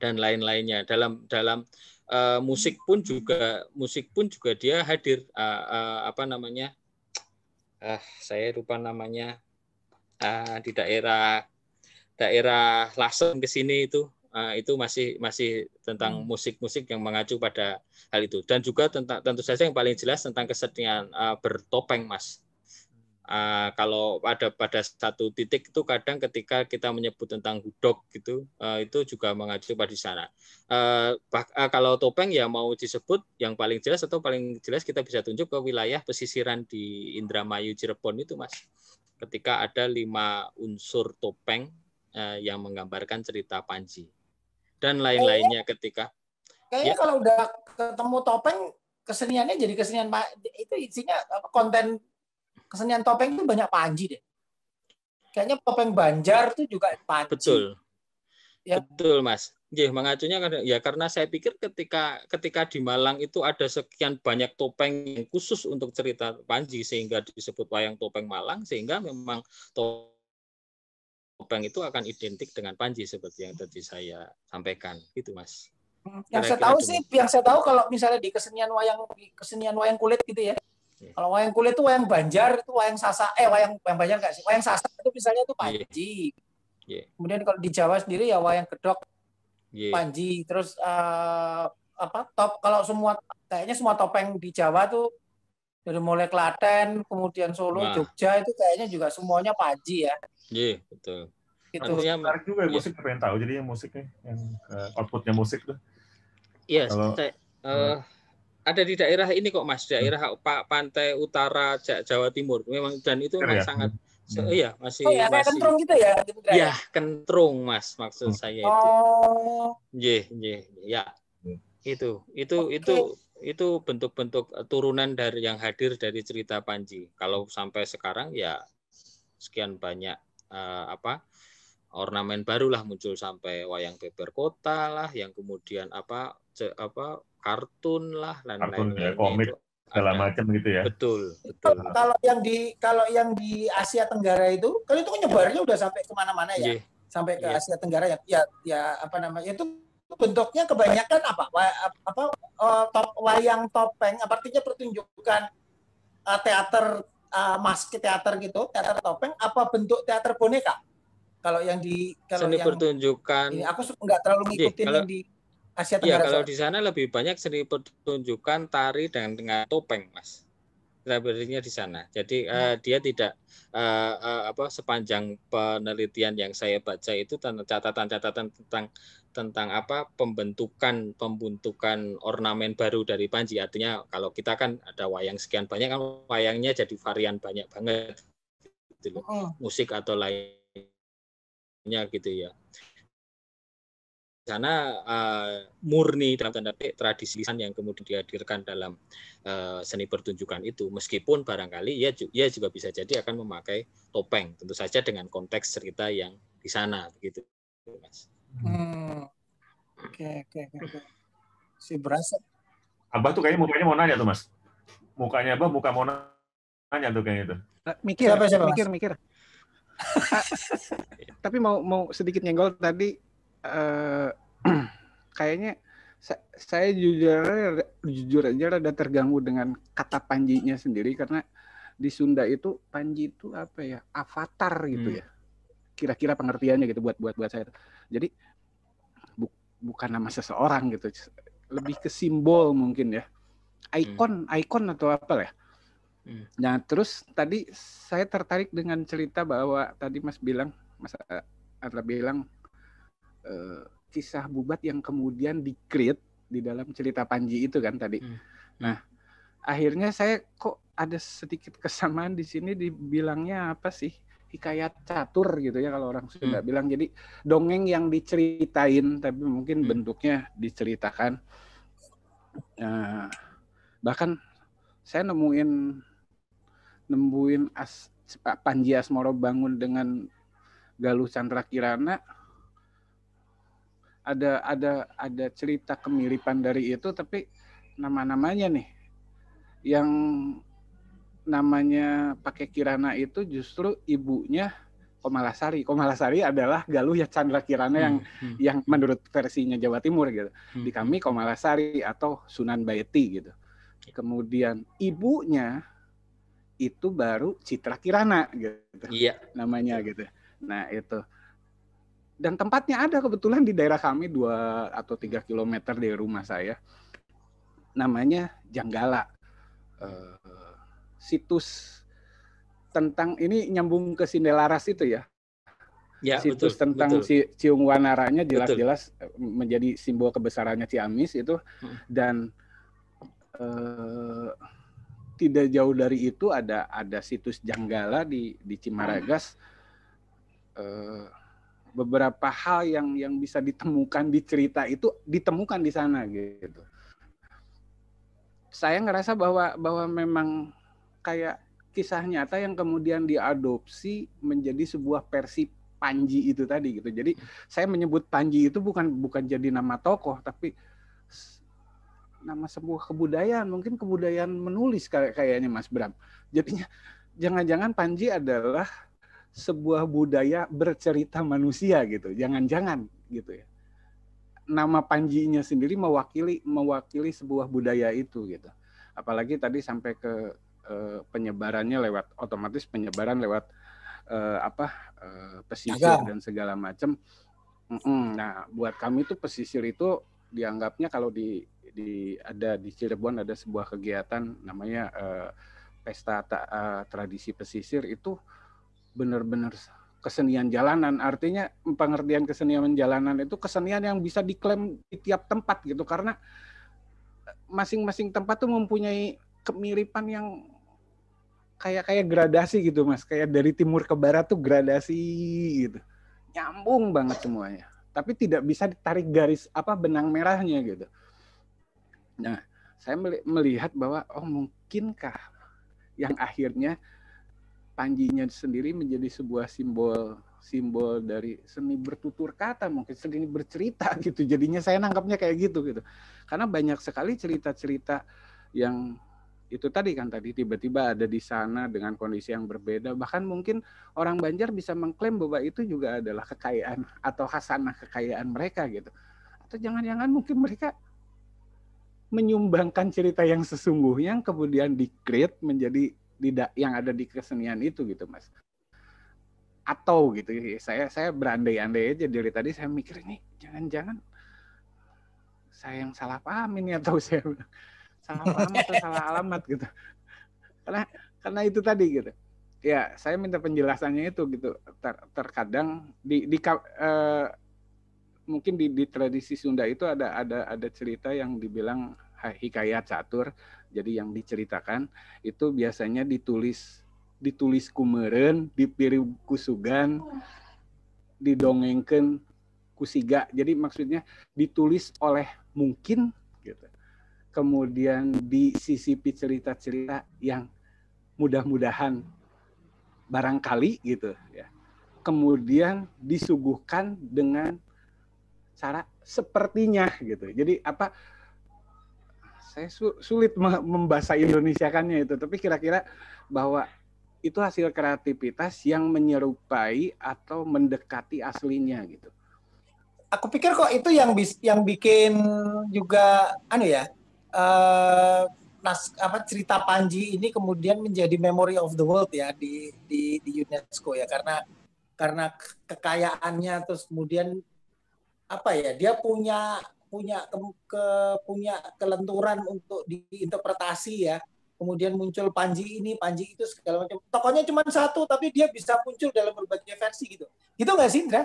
dan lain-lainnya. Dalam dalam uh, musik pun juga musik pun juga dia hadir. Uh, uh, apa namanya? Uh, saya lupa namanya. Uh, di daerah daerah Lasem ke sini itu. Uh, itu masih masih tentang hmm. musik-musik yang mengacu pada hal itu. Dan juga tentang tentu saja yang paling jelas tentang kesenian uh, bertopeng mas uh, kalau ada pada satu titik itu kadang ketika kita menyebut tentang hudok gitu uh, itu juga mengacu pada sana. Uh, uh, kalau topeng ya mau disebut yang paling jelas atau paling jelas kita bisa tunjuk ke wilayah pesisiran di Indramayu Cirebon itu mas. Ketika ada lima unsur topeng uh, yang menggambarkan cerita Panji dan lain-lainnya ketika kayaknya ya. kalau udah ketemu topeng keseniannya jadi kesenian itu isinya konten kesenian topeng itu banyak Panji deh. Kayaknya topeng Banjar itu juga Panji. Betul. Ya. Betul, Mas. Ya, mengacunya kan ya karena saya pikir ketika ketika di Malang itu ada sekian banyak topeng yang khusus untuk cerita Panji sehingga disebut wayang topeng Malang sehingga memang topeng itu akan identik dengan Panji seperti yang tadi saya sampaikan gitu Mas. Yang saya tahu sih, yang saya tahu kalau misalnya di kesenian wayang kesenian wayang kulit gitu ya. Kalau wayang kulit itu wayang Banjar, itu wayang Sasa, eh wayang wayang Banjar nggak sih? Wayang Sasa itu misalnya itu Panji. Yeah. Yeah. Kemudian kalau di Jawa sendiri ya wayang Gedok, yeah. Panji. Terus uh, apa top kalau semua kayaknya semua topeng di Jawa tuh dari mulai Klaten, kemudian Solo, nah. Jogja itu kayaknya juga semuanya Panji ya. Iya, yeah, betul. Itu menarik juga ya, musik yeah. pengen tahu jadi yang musiknya yang uh, outputnya musik tuh. Iya, yes, saya, uh, ada di daerah ini kok Mas, daerah hmm. Pak Pantai Utara Jawa Timur. Memang dan itu memang ya? sangat So, hmm. iya masih oh, ya, masih kentrung gitu ya Iya, kentrung Mas maksud hmm. saya itu. Oh. Ye, ye, ya. Hmm. Itu itu okay. itu itu bentuk-bentuk turunan dari yang hadir dari cerita Panji. Kalau sampai sekarang ya sekian banyak uh, apa ornamen barulah muncul sampai wayang beber kota lah yang kemudian apa apa kartun lah dan kartun ya komik segala macam gitu ya. Betul betul. kalau yang di kalau yang di Asia Tenggara itu kalau itu kan nyebarnya udah sampai ke mana-mana ya? Yeah. sampai ke yeah. Asia Tenggara ya? Ya ya apa namanya itu bentuknya kebanyakan apa? Apa uh, top wayang topeng artinya pertunjukan uh, teater uh, maski teater gitu teater topeng apa bentuk teater boneka? Kalau yang di kalau seni yang pertunjukan. Ini aku nggak terlalu ngikutin kalau, yang di Asia Tenggara. Iya, kalau di sana lebih banyak seni pertunjukan tari dengan dengan topeng, Mas. Sebenarnya di sana. Jadi hmm. uh, dia tidak uh, uh, apa sepanjang penelitian yang saya baca itu catatan-catatan tentang tentang apa pembentukan pembentukan ornamen baru dari Panji. Artinya kalau kita kan ada wayang sekian banyak kan wayangnya jadi varian banyak banget gitu loh. Hmm. Musik atau lainnya gitu ya sana uh, murni dalam tanda petik tradisi yang kemudian dihadirkan dalam uh, seni pertunjukan itu meskipun barangkali ya ya juga bisa jadi akan memakai topeng tentu saja dengan konteks cerita yang di sana begitu mas. Hmm. Oke oke oke. Si berasa. Abah tuh kayaknya mukanya mau nanya tuh mas. Mukanya abah muka mau nanya tuh kayaknya itu. Mikir siapa, siapa, mikir mikir. Tapi mau mau sedikit nyenggol tadi uh, kayaknya saya jujur jujur aja rada terganggu dengan kata panjinya sendiri karena di Sunda itu panji itu apa ya avatar gitu hmm. ya kira-kira pengertiannya gitu buat buat buat saya jadi bu, bukan nama seseorang gitu lebih ke simbol mungkin ya ikon hmm. ikon atau apa ya hmm. nah terus tadi saya tertarik dengan cerita bahwa tadi Mas bilang Mas Adla bilang uh, kisah Bubat yang kemudian di-create di dalam cerita Panji itu kan tadi. Hmm. Nah, akhirnya saya kok ada sedikit kesamaan di sini dibilangnya apa sih? hikayat catur gitu ya kalau orang sudah hmm. bilang. Jadi dongeng yang diceritain tapi mungkin hmm. bentuknya diceritakan. Nah, bahkan saya nemuin nemuin as, Panji Asmoro bangun dengan Galuh Chandra Kirana ada ada ada cerita kemiripan dari itu tapi nama-namanya nih yang namanya pakai Kirana itu justru ibunya Komalasari. Komalasari adalah Galuh ya Chandra Kirana yang hmm, hmm. yang menurut versinya Jawa Timur gitu. Hmm. Di kami hmm. Komalasari atau Sunan Baiti gitu. Kemudian ibunya itu baru Citra Kirana gitu. Iya. Namanya gitu. Nah, itu dan tempatnya ada kebetulan di daerah kami dua atau tiga kilometer dari rumah saya. Namanya Janggala. Uh, situs tentang ini nyambung ke Sindelaras itu ya? Ya situs betul, tentang betul. si Ciung Wanaranya jelas-jelas menjadi simbol kebesarannya Ciamis itu. Hmm. dan uh, tidak jauh dari itu ada ada situs Janggala di di Cimaragas. Uh, beberapa hal yang yang bisa ditemukan di cerita itu ditemukan di sana gitu. Saya ngerasa bahwa bahwa memang kayak kisah nyata yang kemudian diadopsi menjadi sebuah versi Panji itu tadi gitu. Jadi saya menyebut Panji itu bukan bukan jadi nama tokoh tapi nama sebuah kebudayaan, mungkin kebudayaan menulis kayak kayaknya Mas Bram. Jadinya jangan-jangan Panji adalah sebuah budaya bercerita manusia gitu. Jangan-jangan gitu ya. Nama Panjinya sendiri mewakili mewakili sebuah budaya itu gitu. Apalagi tadi sampai ke uh, penyebarannya lewat otomatis penyebaran lewat uh, apa uh, pesisir Agak. dan segala macam. Nah, buat kami itu pesisir itu dianggapnya kalau di di ada di Cirebon ada sebuah kegiatan namanya uh, pesta ta, uh, tradisi pesisir itu benar-benar kesenian jalanan. Artinya pengertian kesenian jalanan itu kesenian yang bisa diklaim di tiap tempat gitu. Karena masing-masing tempat tuh mempunyai kemiripan yang kayak kayak gradasi gitu mas. Kayak dari timur ke barat tuh gradasi gitu. Nyambung banget semuanya. Tapi tidak bisa ditarik garis apa benang merahnya gitu. Nah saya melihat bahwa oh mungkinkah yang akhirnya Panjinya sendiri menjadi sebuah simbol simbol dari seni bertutur kata mungkin seni bercerita gitu. Jadinya saya nangkapnya kayak gitu gitu. Karena banyak sekali cerita-cerita yang itu tadi kan tadi tiba-tiba ada di sana dengan kondisi yang berbeda. Bahkan mungkin orang Banjar bisa mengklaim bahwa itu juga adalah kekayaan atau hasanah kekayaan mereka gitu. Atau jangan-jangan mungkin mereka menyumbangkan cerita yang sesungguhnya yang kemudian di menjadi tidak yang ada di kesenian itu gitu mas. Atau gitu saya saya berandai-andai aja dari tadi saya mikir ini jangan-jangan saya yang salah paham ini atau saya salah paham atau salah alamat gitu. Karena karena itu tadi gitu. Ya saya minta penjelasannya itu gitu. Ter, terkadang di di uh, mungkin di, di tradisi Sunda itu ada ada ada cerita yang dibilang hikayat catur jadi yang diceritakan itu biasanya ditulis ditulis kumeren dipiri kusugan didongengkan kusiga. Jadi maksudnya ditulis oleh mungkin gitu. Kemudian disisipi cerita-cerita yang mudah-mudahan barangkali gitu ya. Kemudian disuguhkan dengan cara sepertinya gitu. Jadi apa saya sulit membahasa Indonesia-kannya itu, tapi kira-kira bahwa itu hasil kreativitas yang menyerupai atau mendekati aslinya gitu. Aku pikir kok itu yang bis, yang bikin juga anu ya uh, nas apa cerita Panji ini kemudian menjadi memory of the world ya di di, di UNESCO ya karena karena kekayaannya terus kemudian apa ya dia punya punya ke, ke punya kelenturan untuk diinterpretasi ya. Kemudian muncul Panji ini Panji itu segala macam. Tokonya cuma satu tapi dia bisa muncul dalam berbagai versi gitu. Gitu nggak sih Indra?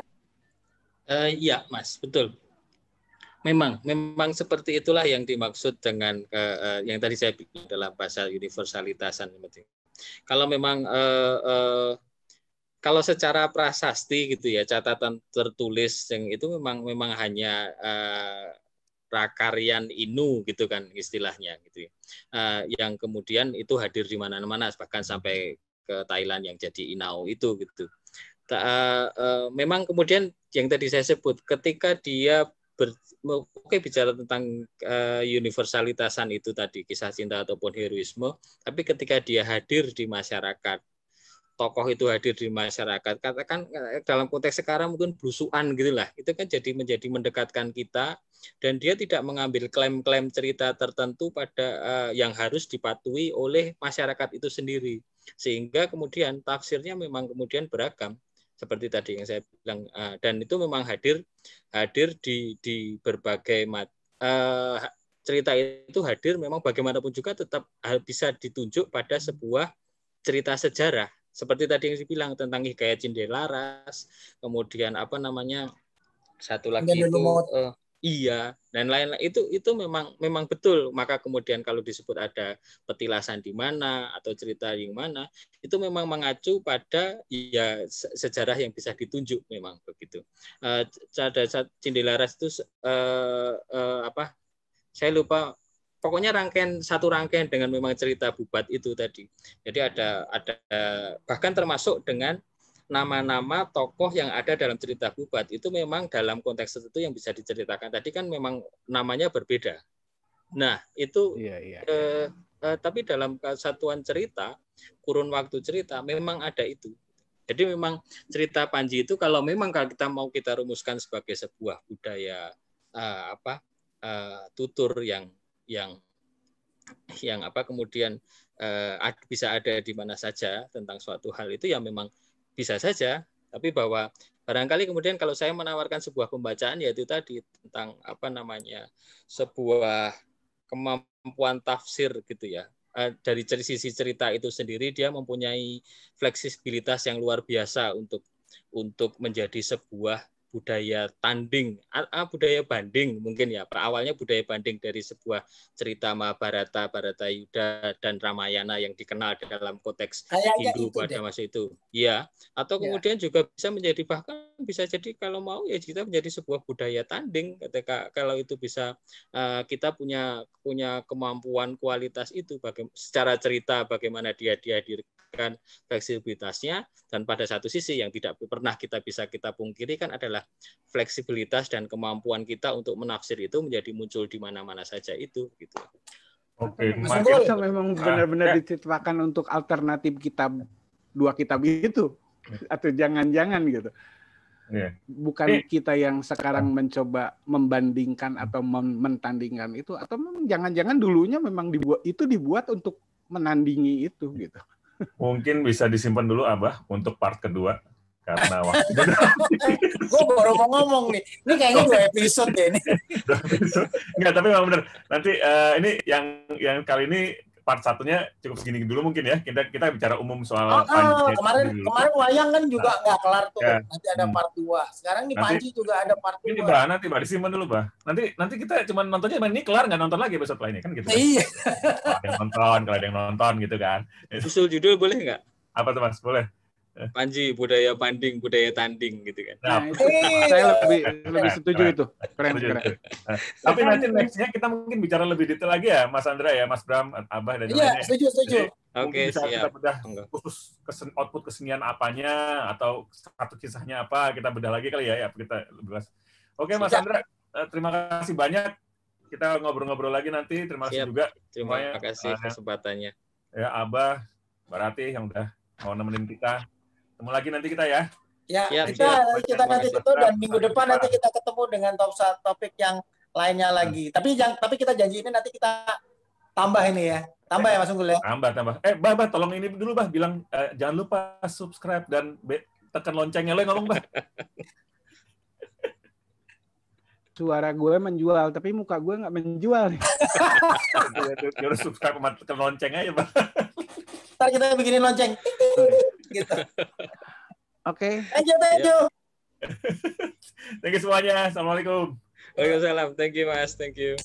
Uh, iya Mas. Betul. Memang memang seperti itulah yang dimaksud dengan uh, uh, yang tadi saya bilang dalam bahasa universalitasan kalau memang uh, uh, kalau secara prasasti gitu ya catatan tertulis yang itu memang memang hanya uh, prakaryan inu gitu kan istilahnya gitu ya. Uh, yang kemudian itu hadir di mana-mana bahkan sampai ke Thailand yang jadi inau itu gitu. Uh, uh, memang kemudian yang tadi saya sebut ketika dia ber, oke bicara tentang uh, universalitasan itu tadi kisah cinta ataupun heroisme, tapi ketika dia hadir di masyarakat tokoh itu hadir di masyarakat. Katakan dalam konteks sekarang mungkin blusuan gitulah itu kan jadi menjadi mendekatkan kita. Dan dia tidak mengambil klaim-klaim cerita tertentu pada uh, yang harus dipatuhi oleh masyarakat itu sendiri. Sehingga kemudian tafsirnya memang kemudian beragam. Seperti tadi yang saya bilang uh, dan itu memang hadir hadir di di berbagai mat, uh, cerita itu hadir. Memang bagaimanapun juga tetap bisa ditunjuk pada sebuah cerita sejarah seperti tadi yang dibilang tentang hikayat Cindelaras kemudian apa namanya satu lagi itu uh, iya dan lain-lain. Itu itu memang memang betul. Maka kemudian kalau disebut ada petilasan di mana atau cerita yang mana itu memang mengacu pada ya sejarah yang bisa ditunjuk memang begitu. Uh, ada Cindelaras itu uh, uh, apa? Saya lupa pokoknya rangkaian satu rangkaian dengan memang cerita bubat itu tadi jadi ada ada bahkan termasuk dengan nama-nama tokoh yang ada dalam cerita Bubat itu memang dalam konteks tertentu yang bisa diceritakan. Tadi kan memang namanya berbeda. Nah, itu iya, iya. Eh, eh, tapi dalam satuan cerita, kurun waktu cerita memang ada itu. Jadi memang cerita Panji itu kalau memang kalau kita mau kita rumuskan sebagai sebuah budaya eh, apa eh, tutur yang yang yang apa kemudian eh, bisa ada di mana saja tentang suatu hal itu yang memang bisa saja, tapi bahwa barangkali kemudian kalau saya menawarkan sebuah pembacaan yaitu tadi tentang apa namanya sebuah kemampuan tafsir gitu ya. Eh, dari sisi cerita itu sendiri dia mempunyai fleksibilitas yang luar biasa untuk untuk menjadi sebuah budaya tanding, budaya banding mungkin ya. Awalnya budaya banding dari sebuah cerita Mahabharata, Bharata Yuda dan Ramayana yang dikenal dalam konteks Kayaknya Hindu pada deh. masa itu. Ya, atau ya. kemudian juga bisa menjadi bahkan bisa jadi kalau mau ya kita menjadi sebuah budaya tanding ketika kalau itu bisa uh, kita punya punya kemampuan kualitas itu bagaimana secara cerita bagaimana dia dihadirkan fleksibilitasnya dan pada satu sisi yang tidak pernah kita bisa kita pungkiri kan adalah fleksibilitas dan kemampuan kita untuk menafsir itu menjadi muncul di mana-mana saja itu gitu. Oke, okay. memang benar-benar ah, diciptakan untuk alternatif kitab dua kitab itu atau jangan-jangan gitu. Yeah. Bukan kita yang sekarang mencoba membandingkan atau mentandingkan itu atau jangan-jangan dulunya memang dibuat itu dibuat untuk menandingi itu gitu. Mungkin bisa disimpan dulu Abah untuk part kedua karena waktu gue baru mau ngomong nih. Ini kayaknya dua episode ya ini. Enggak, tapi memang benar nanti uh, ini yang yang kali ini part satunya cukup segini dulu mungkin ya kita kita bicara umum soal oh, oh, kemarin dulu. kemarin wayang kan juga nah. nggak nah, kelar tuh ya. nanti ada hmm. part 2 sekarang nih Panji juga ada part 2 ini bah nanti bah disimpan dulu bah nanti nanti kita cuma nontonnya ini kelar nggak nonton lagi episode lainnya kan gitu kan? iya kalau ada yang nonton kalau ada yang nonton gitu kan usul judul boleh nggak apa tuh mas boleh Panji budaya banding budaya tanding gitu kan. Nah, itu, saya lebih lebih setuju itu. Keren, keren. Nah, tapi nanti nextnya kita mungkin bicara lebih detail lagi ya, Mas Andra ya, Mas Bram, Abah dan Iya, setuju, setuju. Oke, okay, siap. Kita bedah khusus kesen, output kesenian apanya atau satu kisahnya apa, kita bedah lagi kali ya, ya kita bahas. Oke, Mas Andra, eh, terima kasih banyak. Kita ngobrol-ngobrol lagi nanti. Terima kasih juga. Terima kasih kesempatannya. Ya, Abah, Barati yang udah mau nemenin kita. Ketemu lagi nanti kita ya. Ya, ya kita ya. kita nanti ketemu dan minggu depan nanti kita ketemu dengan top topik yang lainnya lagi. Tapi jangan tapi kita janji ini nanti kita tambah ini ya. Tambah ya Mas Unggul ya. Tambah tambah. Eh, Bah, bah tolong ini dulu Bah bilang eh, jangan lupa subscribe dan tekan loncengnya lo ngomong Bah. suara gue menjual tapi muka gue nggak menjual. Harus subscribe sama tekan lonceng aja, Pak. Ntar kita bikinin lonceng gitu. Oke. Okay. Thank you, thank you. thank you semuanya. Assalamualaikum. Waalaikumsalam. Thank you, Mas. Thank you.